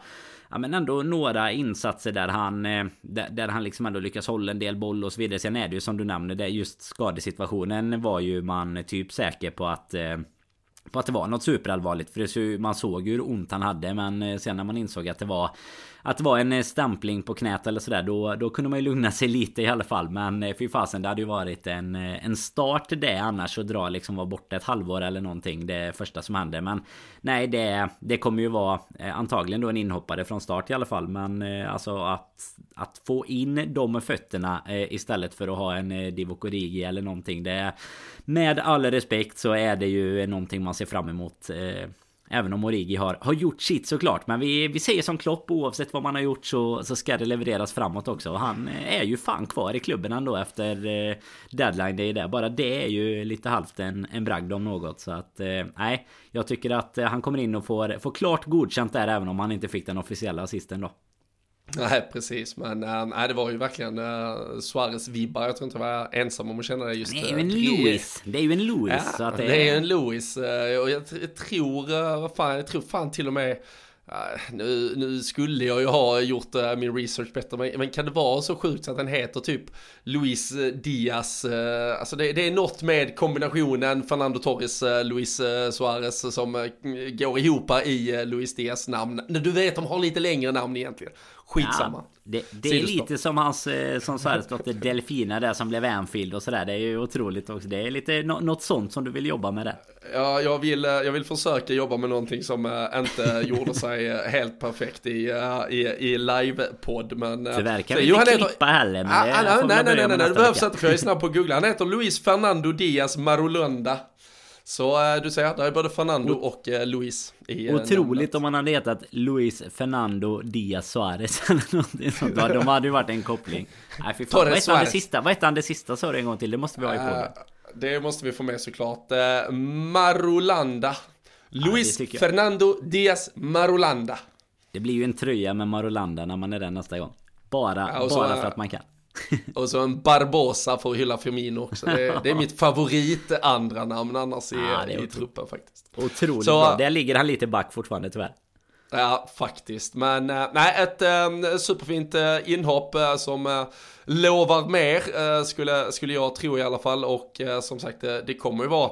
ja, men ändå några insatser där han eh, där, där, han liksom ändå lyckas hålla en del boll och så vidare. Sen är det ju som du nämner det just skadesituationen var ju man typ säker på att eh, på att det var något superallvarligt för det, man såg ju hur ont han hade men eh, sen när man insåg att det var att det var en eh, stampling stämpling på knät eller sådär då, då kunde man ju lugna sig lite i alla fall. Men eh, fy fasen det hade ju varit en, eh, en start det annars att dra liksom vara borta ett halvår eller någonting. Det första som hände. Men nej det, det kommer ju vara antagligen då en inhoppare från start i alla fall. Men alltså att, att få in de fötterna istället för att ha en Divock Origi eller någonting. Det, med all respekt så är det ju någonting man ser fram emot Även om Origi har, har gjort sitt såklart. Men vi, vi säger som Klopp, oavsett vad man har gjort så, så ska det levereras framåt också. Och han eh, är ju fan kvar i klubben ändå efter eh, deadline day där. Bara det är ju lite halvt en, en bragd om något. Så att eh, nej, jag tycker att eh, han kommer in och får, får klart godkänt där även om han inte fick den officiella assisten då. Nej, precis. Men äh, det var ju verkligen äh, Suarez-vibbar. Jag tror inte jag var ensam om att känna det just. Det är ju en äh, Louis. Det är ju en Louis. Ja, det, det, är en Louis. Och jag, tror, vad fan, jag tror fan till och med nu, nu, skulle jag ju ha gjort min research bättre, men, men, kan det vara så sjukt så att den heter typ Luis Diaz? Alltså det, det, är något med kombinationen Fernando Torres, Luis Suarez som går ihop i Luis Diaz namn. Du vet, de har lite längre namn egentligen. Skitsamma. Ja, det, det är lite som hans eh, som Sverigesdotter [LAUGHS] Delfina där som blev Anfield och sådär. Det är ju otroligt också. Det är lite något sånt som du vill jobba med där. Ja, jag vill, eh, jag vill försöka jobba med någonting som eh, inte [LAUGHS] gjorde sig helt perfekt i, i, i live-podd. Men, Tyvärr kan vi inte klippa heter, heller. Men ah, ah, nej, nej, nej, nej, nej, det behövs inte för jag är snabb på att googla. Han heter Luis Fernando Diaz Marulanda. Så du ser, där är både Fernando och Luis. I, Otroligt om man hade hetat Luis Fernando Diaz Suarez [LAUGHS] eller någonting sånt. De hade ju varit en koppling. Nej fy fan. Vad hette han det sista? Vad hette han det sista sa du en gång till? Det måste vi ha i podden. det måste vi få med såklart. Marulanda. Luis ja, Fernando Diaz Marulanda. Det blir ju en tröja med Marulanda när man är där nästa gång. Bara, Ja, så bara är- för att man kan. [LAUGHS] Och så en Barbosa för att hylla Firmino också. Det, det är mitt favorit andra namn annars i, Ja, i truppen faktiskt. Otroligt Så- bra. Där ligger han lite back fortfarande tyvärr. Ja, faktiskt. Men eh, nej, ett eh, superfint eh, inhopp eh, som lovar mer, skulle, skulle jag tro i alla fall. Och som sagt, det kommer ju vara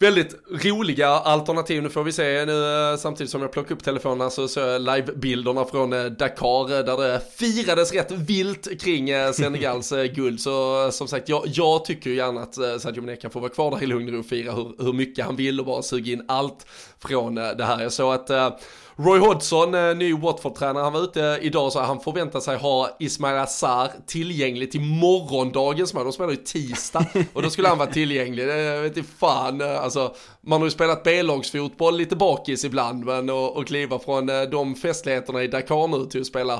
väldigt roliga alternativ. Nu får vi se nu eh, samtidigt som jag plockar upp telefonerna så ser jag livebilderna från eh, Dakar eh, där det firades rätt vilt kring Senegals guld. Så som sagt, jag, jag tycker ju gärna att Sadio Mané kan få vara kvar där i lugn och ro och fira hur, hur mycket han vill och bara suga in allt från det här. Jag såg att Roy Hodgson, eh, ny Watford-tränare, han var ute idag så han förväntar sig ha Ismail Assar tillgänglig till morgondagens match. De spelar ju tisdag [LAUGHS] och då skulle han vara tillgänglig. Det vet inte fan, eh, alltså man har ju spelat B-lagsfotboll lite bakis ibland men och, och kliva från eh, de festligheterna i Dakar nu till att spela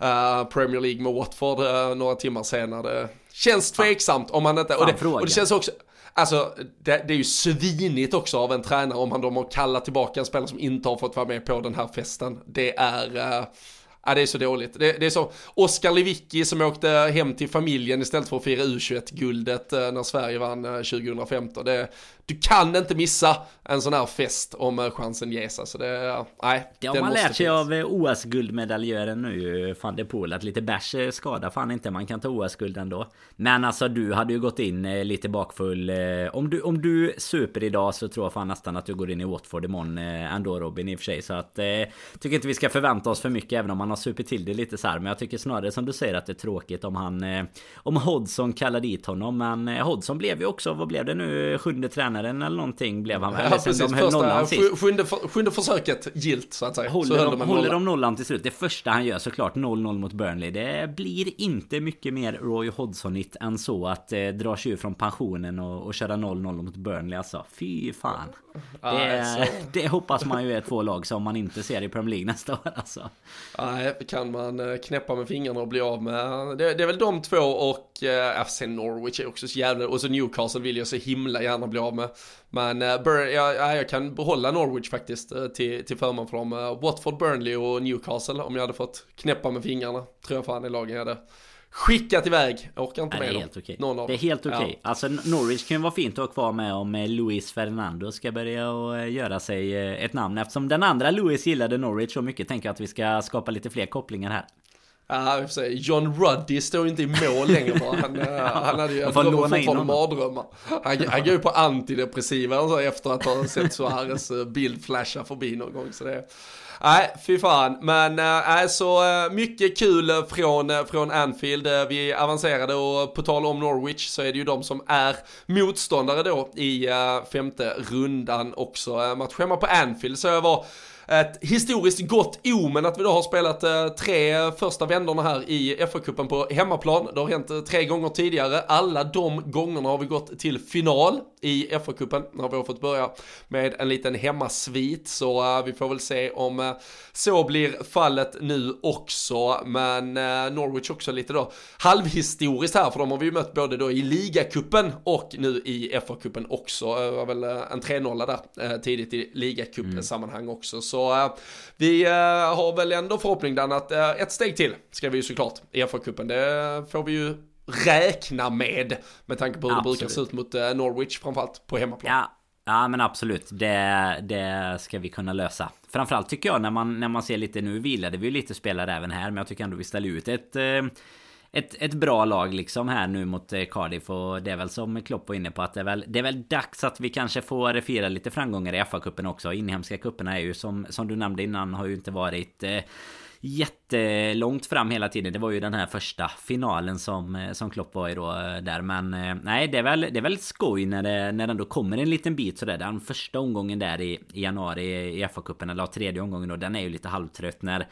eh, Premier League med Watford eh, några timmar senare. Känns tveksamt om man inte, och det, och det känns också, Alltså det, det är ju svinigt också av en tränare om han då har kallat tillbaka en spelare som inte har fått vara med på den här festen. Det är, Uh, ja det är så dåligt. Det, det är så, Oskar Lewicki som åkte hem till familjen istället för att fira U21-guldet eh, när Sverige vann eh, 2015. Det, du kan inte missa en sån här fest om eh, chansen ges. Alltså det, nej. Det har man lärt sig finnas. av eh, OS-guldmedaljören nu, van der Poel, att lite bärs eh, skadar fan inte, man kan ta OS-guld ändå. Men alltså du hade ju gått in eh, lite bakfull. eh, Om du, om du super idag så tror jag fan nästan att du går in i Watford imorgon eh, ändå Robin i och för sig. Så att eh, tycker inte vi ska förvänta oss för mycket även om man har supit till det lite så här. Men jag tycker snarare som du säger att det är tråkigt om han... eh, Om Hodgson kallar dit honom. Men eh, Hodgson blev ju också, vad blev det nu? Sjunde tränaren eller någonting blev han väl? Ja, precis. de höll Första, sist. sju- sjunde, för- sjunde försöket gilt så att säga. så Håller, höll de, en håller de nollan till slut. Det första han gör såklart 0-0 mot Burnley. Det blir inte mycket mer Roy Hodgsonigt än så att eh, dra sig ur från pensionen och, och köra 0-0 mot Burnley alltså. Fy fan. Det, Nej, det hoppas man ju är två lag som man inte ser i Premier League nästa år alltså. Nej, kan man eh, knäppa med fingrarna och bli av med. Det, det är väl de två och eh, ja, sen Norwich är också så jävla, och så Newcastle vill jag så himla gärna bli av med. Men eh, Bur- ja, ja, jag kan behålla Norwich faktiskt eh, till, till förmån för dem. Eh, Watford, Burnley och Newcastle om jag hade fått knäppa med fingrarna. Tror jag fan är lagen jag hade skickat iväg. Jag orkar inte Nej, det med är dem. helt okej. Det är helt okej. Ja. Alltså Norwich kan ju vara fint att ha kvar med om Luis Fernando ska börja och göra sig ett namn. Eftersom den andra Luis gillade Norwich så mycket tänker jag att vi ska skapa lite fler kopplingar här. Ja. John Ruddy står inte i mål [LAUGHS] längre bara. Han, eh, han hade ju, han fortfarande mardrömmar. Han, han går ju på antidepressiva och så efter att ha [LAUGHS] sett Suarez eh, bild flasha förbi någon gång. Så det, nej, fy fan. Men äh, så mycket kul från, från Anfield. Vi avancerade och på tal om Norwich så är det ju de som är motståndare då i femte rundan också. Match hemma på Anfield så jag var ett historiskt gott omen att vi då har spelat eh, tre första vändorna här i FA-cupen på hemmaplan. Det har hänt eh, tre gånger tidigare. Alla de gångerna har vi gått till final i FA-cupen när vi har fått börja med en liten hemmasvit. Så eh, vi får väl se om eh, så blir fallet nu också. Men eh, Norwich också lite då halvhistoriskt här för de har vi ju mött både då i ligacupen och nu i FA-cupen också. Det var väl eh, en 3-0 där tidigt i ligacup-sammanhang också. Så eh, vi eh, har väl ändå förhoppning Dan att eh, ett steg till ska vi ju såklart i FA-cupen. Det får vi ju räkna med med tanke på hur det Absolut. brukar se ut mot Norwich framförallt på hemmaplan. Ja, ja men absolut. Det, det ska vi kunna lösa. Framförallt tycker jag när man, när man ser lite, nu vilade vi ju lite spelare även här, men jag tycker ändå vi ställer ut ett... eh, ett, ett bra lag liksom här nu mot eh, Cardiff och det är väl som Klopp var inne på att det är väl, det är väl dags att vi kanske får fira lite framgångar i FA-cupen också. Inhemska cuperna är ju som, som du nämnde innan har ju inte varit eh, jättelångt fram hela tiden. Det var ju den här första finalen som, eh, som Klopp var i då eh, där. Men nej, det är väl, det är väl skoj när det, när det ändå kommer en liten bit sådär. Den första omgången där i, i januari i FA-cupen, eller tredje omgången då, den är ju lite halvtrött när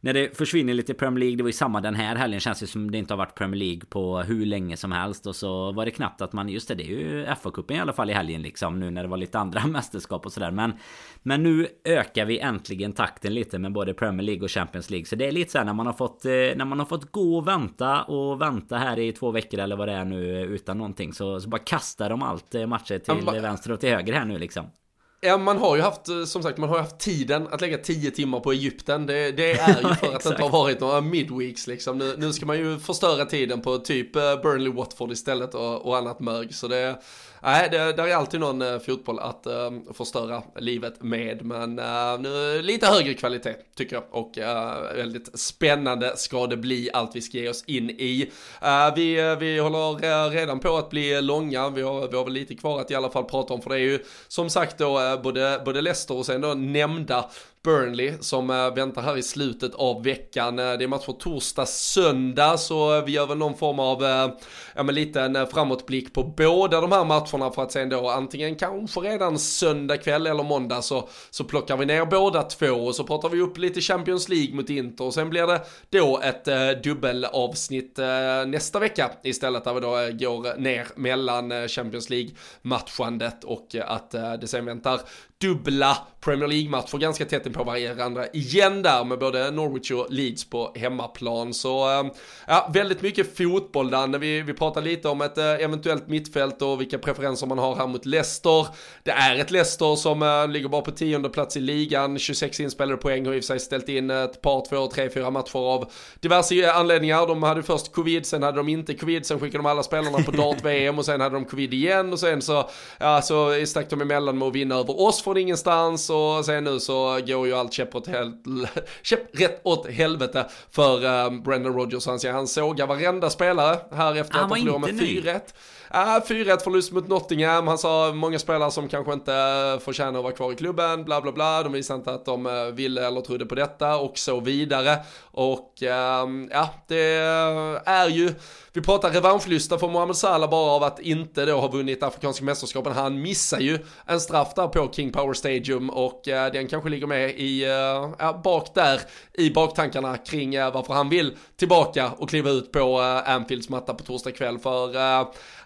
när det försvinner lite Premier League, det var ju samma den här helgen känns det som det inte har varit Premier League på hur länge som helst. Och så var det knappt att man, just det, det är ju FA-cupen i alla fall i helgen liksom nu när det var lite andra [LAUGHS] mästerskap och sådär. Men Men nu ökar vi äntligen takten lite med både Premier League och Champions League. Så det är lite så här när man har fått eh, När man har fått gå och vänta och vänta här i två veckor eller vad det är nu utan någonting så, så bara kastar de allt eh, matcher till vänster och till höger här nu liksom Ja, man har ju haft, eh, som sagt, man har haft tiden att lägga tio timmar på Egypten. Det, det är ju [LAUGHS] för att det inte har varit några midweeks liksom. Nu, nu ska man ju förstöra tiden på typ eh, Burnley Watford istället och, och annat mög. Så det, Nej, det, där är alltid någon uh, fotboll att uh, förstöra livet med, men uh, nu, lite högre kvalitet tycker jag och uh, väldigt spännande ska det bli allt vi ska ge oss in i. vi, vi håller redan på att bli långa, vi har, vi har väl lite kvar att i alla fall prata om för det är ju som sagt då Eh, både, både Leicester och sen då nämnda Burnley som eh, väntar här i slutet av veckan. Eh, det är match på torsdag, söndag så eh, vi gör väl någon form av, ja men liten framåtblick på båda de här matcherna för att sen då antingen kanske redan söndag kväll eller måndag så, så plockar vi ner båda två och så pratar vi upp lite Champions League mot Inter och sen blir det då ett dubbelavsnitt nästa vecka istället där vi då går ner mellan Champions League matchandet och att det sen väntar dubbla Premier League-matcher ganska tätt in på varandra igen där med både Norwich och Leeds på hemmaplan. Så eh, ja, väldigt mycket fotboll där. Vi, vi pratar lite om ett eh, eventuellt mittfält och vilka preferenser man har här mot Leicester. Det är ett Leicester som äh, ligger bara på tionde plats i ligan, 26 inspelade poäng och i och för sig ställt in ett par, två, tre, fyra matcher av diverse anledningar. De hade först covid, sen hade de inte covid, sen skickade de alla spelarna på [LAUGHS] dart-VM och sen hade de covid igen och sen så, ja, så stack de emellan med att vinna över oss från ingenstans och sen nu så går ju allt käpp, åt hel [LAUGHS] käpp rätt åt helvete för um, Brendan Rodgers. Han, han sågar varenda spelare här efter att ha förlorat med 4-1. Uh, 4-1 förlust mot Nottingham, han sa många spelare som kanske inte förtjänar att vara kvar i klubben, bla bla bla, de visade inte att de eh, ville eller trodde på detta och så vidare. Och ehm, ja, det är ju vi pratar revanschlysta för Mohamed Salah bara av att inte då ha vunnit Afrikanska mästerskapen. Han missar ju en straff där på King Power Stadium och eh, den kanske ligger med i, eh, ja, bak där i baktankarna kring varför han vill tillbaka och kliva ut på Anfields matta på torsdag kväll. För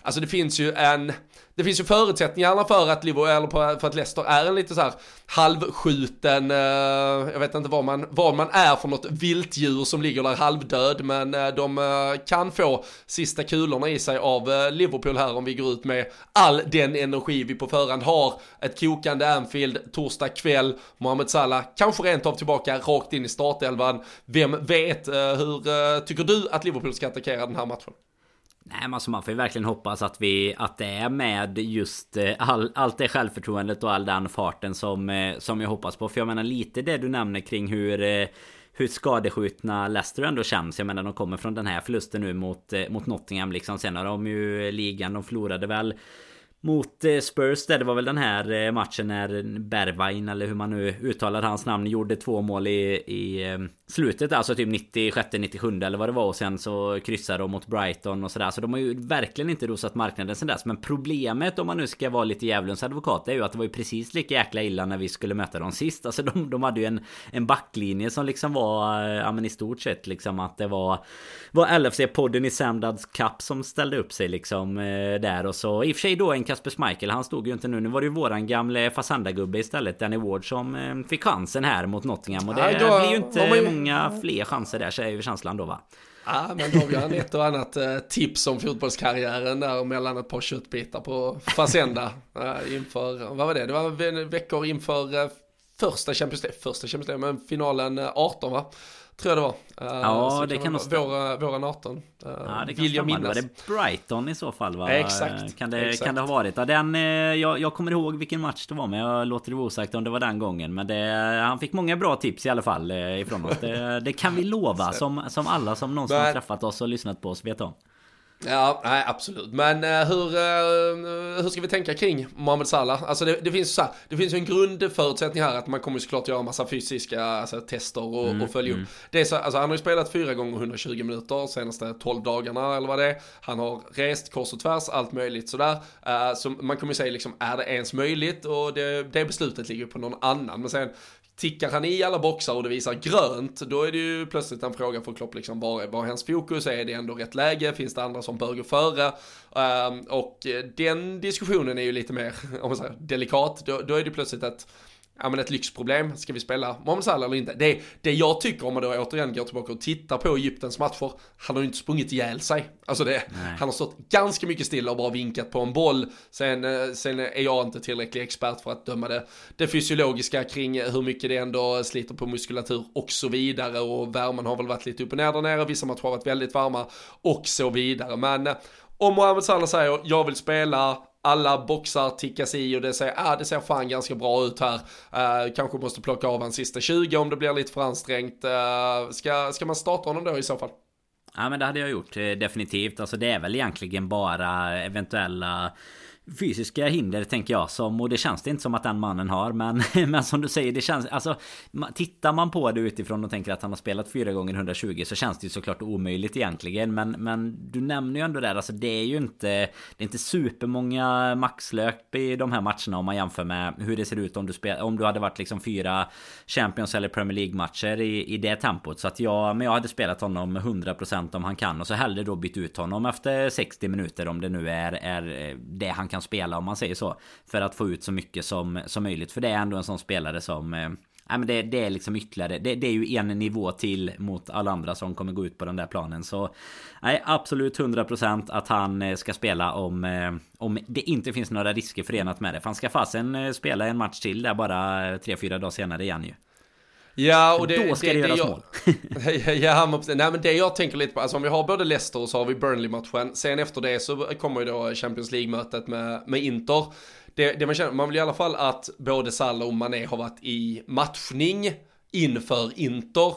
alltså det finns ju en det finns ju förutsättningarna för att Liverpool, eller för att Leicester är en lite så här halvskjuten, eh, jag vet inte vad man, vad man är för något viltdjur som ligger där halvdöd, men eh, de eh, kan få sista kulorna i sig av Liverpool här om vi går ut med all den energi vi på förhand har. Ett kokande Anfield torsdag kväll, Mohamed Salah kanske rent av tillbaka rakt in i startelvan. Vem vet, hur tycker du att Liverpool ska attackera den här matchen? Nej men alltså man får ju verkligen hoppas att vi Att det är med just eh, all, Allt det självförtroendet och all den farten som eh, Som jag hoppas på För jag menar lite det du nämner kring hur eh, hur skadeskjutna Leicester ändå känns. Jag menar de kommer från den här förlusten nu mot, mot Nottingham liksom. Sen har de ju ligan, de förlorade väl mot eh, Spurs där. Det var väl den här eh, matchen när Bergwijn eller hur man nu uttalar hans namn gjorde två mål i, i ehm, slutet alltså typ 96 97 eller vad det var. Och sen så kryssade de mot Brighton och sådär. Så de har ju verkligen inte rosat marknaden sen dess. Men problemet om man nu ska vara lite djävulens advokat är ju att det var ju precis lika jäkla illa när vi skulle möta dem sist. Alltså de, de hade ju en, en backlinje som liksom var eh, ja men i stort sett liksom att det var var LFC-podden i Samdads Cup som ställde upp sig liksom där. Och så i och för sig då en Kasper Schmeichel han stod ju inte nu. Nu var det ju våran gamle Fasanda-gubbe istället. Danny Ward som eh, fick chansen här mot Nottingham. Och det ja, då, blir ju inte ju... många fler chanser där säger ju känslan då va. Ja, men då har vi ett och annat eh, tips om fotbollskarriären där mellan ett par köttbitar på Fasenda. [LAUGHS] eh, inför, vad var det? Det var veckor inför första Champions League, första Champions League, men finalen 18 va? Tror jag det var. Uh, ja, det kan nog våra, våran 18. Uh, ja, det kan vill jag minnas. Var det Brighton i så fall? Va? Exakt. Kan det, exakt. Kan det ha varit? Ja, den, eh, jag, jag kommer ihåg vilken match det var, men jag låter det vara osagt om det var den gången. Men det, han fick många bra tips i alla fall ifrån oss. Det, [LAUGHS] det kan vi lova, som, som alla som någonsin har träffat oss och lyssnat på oss vet om. Ja, nej absolut. Men uh, hur, uh, hur ska vi tänka kring Mohamed Salah? Alltså det, det finns så här, det finns ju en grundförutsättning här att man kommer såklart göra massa fysiska alltså, tester och, mm, och följa mm. upp. Det är så, alltså, han har ju spelat fyra gånger 120 minuter senaste 12 dagarna eller vad det är. Han har rest kors och tvärs, allt möjligt sådär. Uh, så man kommer ju säga liksom, är det ens möjligt? Och det, det beslutet ligger på någon annan. Men sen Tickar han i alla boxar och det visar grönt, då är det ju plötsligt en fråga för Klopp, liksom, var är, var är hans fokus? Är det ändå rätt läge? Finns det andra som bör gå före? Um, och eh, den diskussionen är ju lite mer, [LAUGHS] om man säger, delikat. Då, då är det plötsligt ett ja men ett lyxproblem, ska vi spela Mohamed Salah eller inte? Det, det jag tycker om man då återigen går tillbaka och tittar på Egyptens matcher, han har ju inte sprungit ihjäl sig. Alltså det, han har stått ganska mycket stilla och bara vinkat på en boll. Sen, eh, sen är jag inte tillräcklig expert för att döma det, det fysiologiska kring hur mycket det ändå sliter på muskulatur och så vidare och värmen har väl varit lite upp och ner där nere, vissa matcher har varit väldigt varma och så vidare. Men eh, om Mohamed Salah säger jag vill spela alla boxar tickas i och det ser, ah, det ser fan ganska bra ut här. Uh, kanske måste plocka av en sista 20 om det blir lite för ansträngt. Uh, ska, ska man starta honom då i så fall? Ja men det hade jag gjort eh, definitivt. Alltså det är väl egentligen bara eventuella fysiska hinder tänker jag. Som och det känns det inte som att den mannen har men [LAUGHS] men som du säger det känns alltså tittar man på det utifrån och tänker att han har spelat fyra gånger 120 så känns det ju såklart omöjligt egentligen men men du nämner ju ändå där alltså det är ju inte det är inte supermånga maxlöp i de här matcherna om man jämför med hur det ser ut om du spel, om du hade varit liksom fyra Champions eller Premier League matcher i, i det tempot. Så att jag men jag hade spelat honom 100% om han kan och så hellre då bytt ut honom efter 60 minuter om det nu är är eh, det han kan spela om man säger så. För att få ut så mycket som, som möjligt. För det är ändå en sån spelare som... Eh, Nej men det, det, är liksom ytterligare det, det, är ju en nivå till mot alla andra som kommer gå ut på den där planen Så Nej absolut 100% att han eh, ska spela om eh, Om det inte finns några risker förenat med det För han ska fasen eh, spela en match till där bara eh, 3-4 dagar senare igen ju Ja, och det, då ska det, det göras jag, mål. [LAUGHS] ja, nej men det jag tänker lite på, alltså om vi har både Leicester och så har vi Burnley-matchen. Sen efter det så kommer ju då Champions League-mötet med, med Inter. Det, det man känner, man vill i alla fall att både Salah och Mané har varit i matchning inför Inter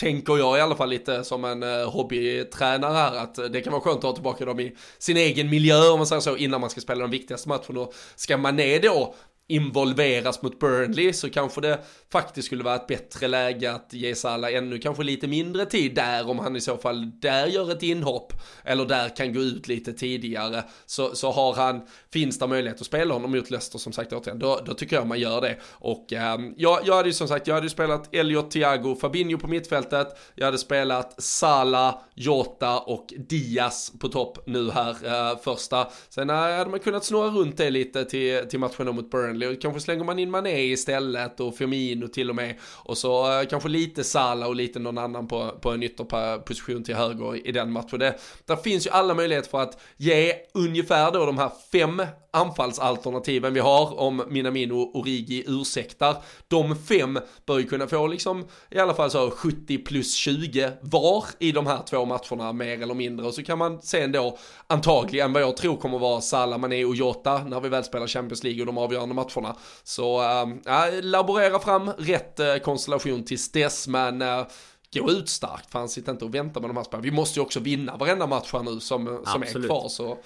tänker jag i alla fall lite som en uh, hobbytränare här att det kan vara skönt att ha tillbaka dem i sin egen miljö om man säger så innan man ska spela den viktigaste matchen och ska Mané då involveras mot Burnley så kanske det faktiskt skulle vara ett bättre läge att ge Salah ännu kanske lite mindre tid där om han i så fall där gör ett inhopp eller där kan gå ut lite tidigare. Så, så har han, finns det möjlighet att spela honom mot Leicester som sagt återigen, då, då tycker jag man gör det. Och ähm, jag, jag hade ju som sagt, jag hade ju spelat Elliot, Thiago, Fabinho på mittfältet, jag hade spelat Salah, Jota och Diaz på topp nu här äh, första, sen äh, hade man kunnat snurra runt det lite till, till matchen mot Burnley och kanske slänger man in Mané istället och Firmino till och med och så eh, kanske lite Salah och lite någon annan på, på en ytterposition till höger i den matchen. Det, där finns ju alla möjligheter för att ge ungefär då de här fem anfallsalternativen vi har om Minamino och Rigi ursäktar. De fem bör ju kunna få liksom i alla fall så 70 plus 20 var i de här två matcherna mer eller mindre och så kan man sen då antagligen vad jag tror kommer vara Salah, Mané och Jota när vi väl spelar Champions League och de avgörande matcherna. Så äh, laborera fram rätt äh, konstellation tills dess men äh, gå ut starkt, fan sitta inte och vänta med de här spelarna. Vi måste ju också vinna varenda match här nu som, som är kvar så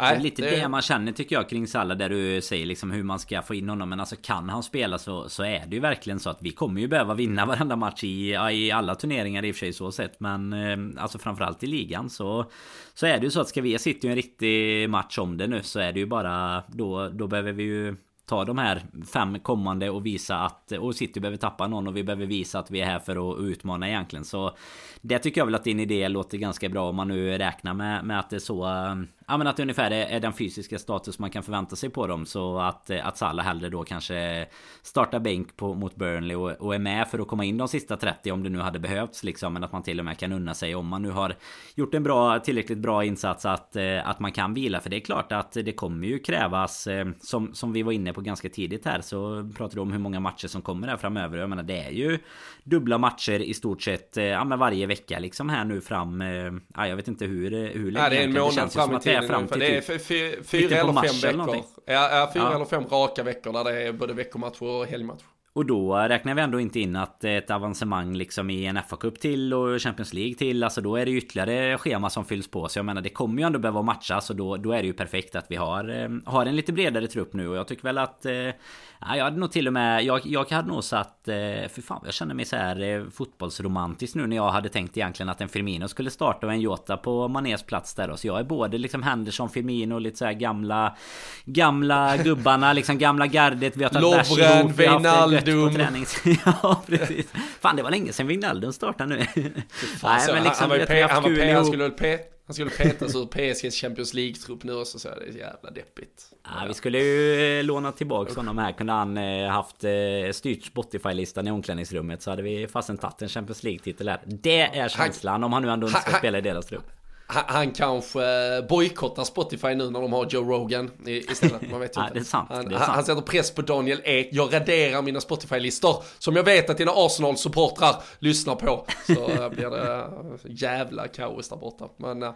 Nej, det är lite det... det... man känner tycker jag kring Salah där du säger liksom hur man ska få in honom. Men alltså kan han spela så, så är det ju verkligen så att vi kommer ju behöva vinna [LAUGHS] varenda match i, i alla turneringar i och för sig så sett. Men alltså framförallt i ligan så, så är det ju så att ska vi sitta i en riktig match om det nu så är det ju bara då, då behöver vi ju ta de här fem kommande och visa att och City behöver tappa någon och vi behöver visa att vi är här för att utmana egentligen. Så det tycker jag väl att din idé låter ganska bra om man nu räknar med, med att det är så eh, Ja men att det ungefär är, den fysiska status man kan förvänta sig på dem. Så att, att Salah hellre då kanske Startar bänk på, mot Burnley och, och, är med för att komma in de sista 30 om det nu hade behövts liksom. Men att man till och med kan unna sig om man nu har Gjort en bra, tillräckligt bra insats att, att man kan vila. För det är klart att det kommer ju krävas Som, som vi var inne på ganska tidigt här så Pratar du om hur många matcher som kommer här framöver. Jag menar det är ju Dubbla matcher i stort sett Ja men varje vecka liksom här nu fram Ja jag vet inte hur, hur länge ja, det är en månad fram i tiden är fram till Det är typ fyra eller fem veckor. Ja, fyra ja. eller fem raka veckor där det är både veckomatch och helgmatch. Och då räknar vi ändå inte in att ett avancemang liksom i en FA-cup till och Champions League till Alltså då är det ytterligare schema som fylls på Så jag menar det kommer ju ändå behöva matchas och då, då är det ju perfekt att vi har, eh, har en lite bredare trupp nu och jag tycker väl att eh, Ja, jag hade nog till och med... Jag, jag hade nog satt... Eh, för fan, jag känner mig så här eh, fotbollsromantisk nu när jag hade tänkt egentligen att en Firmino skulle starta och en Jota på Manés plats där. Så jag är både liksom Henderson, Firmino och lite så här gamla... Gamla [LAUGHS] gubbarna, liksom gamla gardet. Vi har tagit Lovren, Wijnaldum. [LAUGHS] ja, precis. Fan, det var länge sedan Wijnaldum startade nu. Nej, men liksom, han, var pe- han, var pe- han skulle väl pe- Han skulle petas ur PSGs Champions League-trupp nu också så det är jävla deppigt. Ja, vi skulle ju eh, låna tillbaka honom här. Kunde han eh, haft eh, styrt Spotify-listan i omklädningsrummet så hade vi fasen tagit en Champions League-titel här. Det är känslan om han nu ändå inte ska spela i deras trupp han, kanske bojkottar Spotify nu när de har Joe Rogan istället. Man vet ju ja, inte. Det är sant, han, han sätter press på Daniel Ek. Jag raderar mina Spotify-listor som jag vet att dina Arsenal-supportrar lyssnar på. Så [LAUGHS] blir det jävla kaos där borta. Men, äh,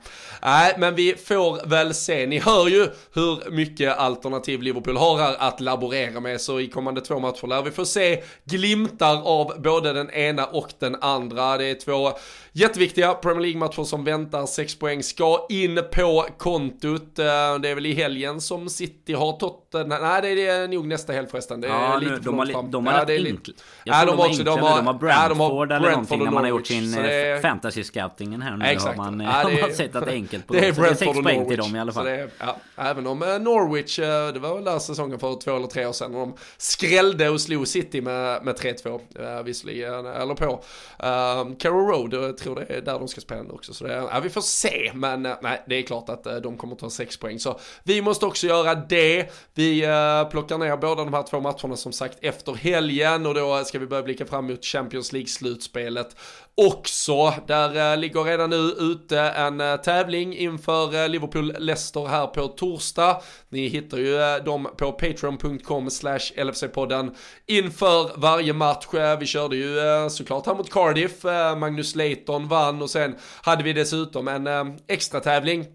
men vi får väl se. Ni hör ju hur mycket alternativ Liverpool har här att laborera med. Så i kommande två matcher lär vi få se glimtar av både den ena och den andra. Det är två jätteviktiga Premier League-matcher som väntar. Sex poäng ska in på kontot. Eh, det är väl i helgen som City har Tottenham. Nej, det är nog nästa helg förresten. Det är ja, lite nu, de, har, fram. de har ja, rätt enkelt. Jag ja, de, har också, de, har, de har Brentford ja, eller någonting när man har gjort sin är... fantasy-scoutingen här nu. Exakt. Har man, ja, [LAUGHS] har det man sett att det är enkelt på det är. Så det är sex poäng till dem i alla fall. Är, ja, även om eh, Norwich, eh, det var väl där säsongen för två eller tre år sedan, när de skrällde och slog City med, med 3-2, visserligen, eller på. Um, Carrow Road, jag tror det är där de ska spela nu också. Så det, ja, vi får se, men eh, nej, det är klart att eh, de kommer ta 6 poäng. Så vi måste också göra det. Vi eh, plockar ner båda de här två matcherna som sagt efter helgen och då ska vi börja blicka fram mot Champions League-slutspelet också. Där eh, ligger redan nu ute en eh, tävling inför eh, Liverpool-Leicester här på torsdag. Ni hittar ju dem på patreon.com slash LFC-podden inför varje match. Vi körde ju såklart här mot Cardiff, Magnus Leighton vann och sen hade vi dessutom en extra tävling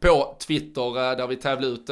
på Twitter där vi tävlade ut.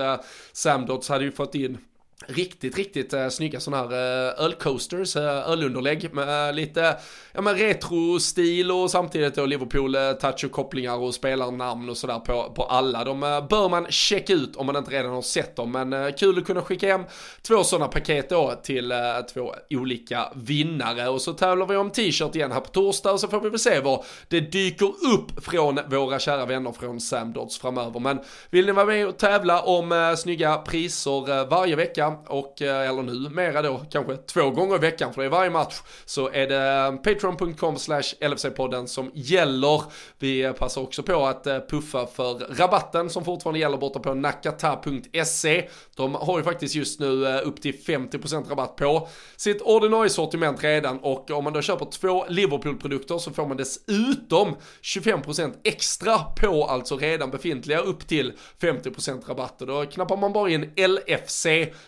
Sam hade ju fått in riktigt, riktigt äh, snygga sådana här äh, ölcoasters, äh, ölunderlägg med äh, lite ja, men retro-stil och samtidigt då Liverpool-touch och kopplingar och spelarnamn och sådär på, på alla. De äh, bör man checka ut om man inte redan har sett dem, men äh, kul att kunna skicka hem två sådana paket då till äh, två olika vinnare och så tävlar vi om t-shirt igen här på torsdag och så får vi väl se vad det dyker upp från våra kära vänner från Sam Dodds framöver. Men vill ni vara med och tävla om äh, snygga priser varje vecka och, eh, eller nu mera då, kanske två gånger i veckan för det är varje match, så är det eh, patreon.com slash LFC-podden som gäller. Vi passar också på att eh, puffa för rabatten som fortfarande gäller borta på nakata.se. De har ju faktiskt just nu upp till 50% rabatt på sitt ordinarie sortiment redan och om man då köper två Liverpool-produkter så får man dessutom 25% extra på alltså redan befintliga upp till 50% rabatt och då knappar man bara in LFC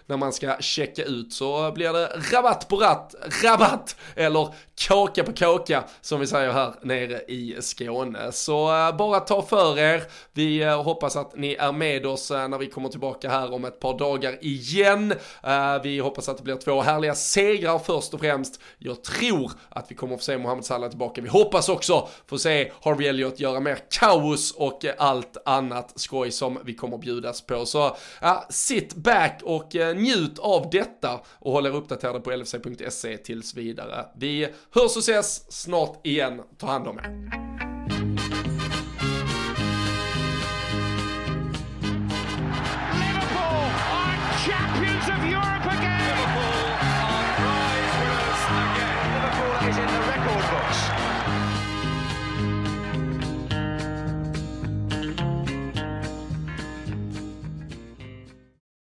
när man ska checka ut så blir det rabatt på ratt, rabatt eller kaka på kaka som vi säger här nere i Skåne. Så eh, bara ta för er. Vi eh, hoppas att ni är med oss eh, när vi kommer tillbaka här om ett par dagar igen. vi hoppas att det blir två härliga segrar först och främst. Jag tror att vi kommer få se Mohamed Salah tillbaka. Vi hoppas också få se Harvey Elliot göra mer kaos och allt annat skoj som vi kommer bjudas på. Så sit back och njut av detta och håll er uppdaterade på lfc.se tills vidare. Vi hörs och ses snart igen. Ta hand om er.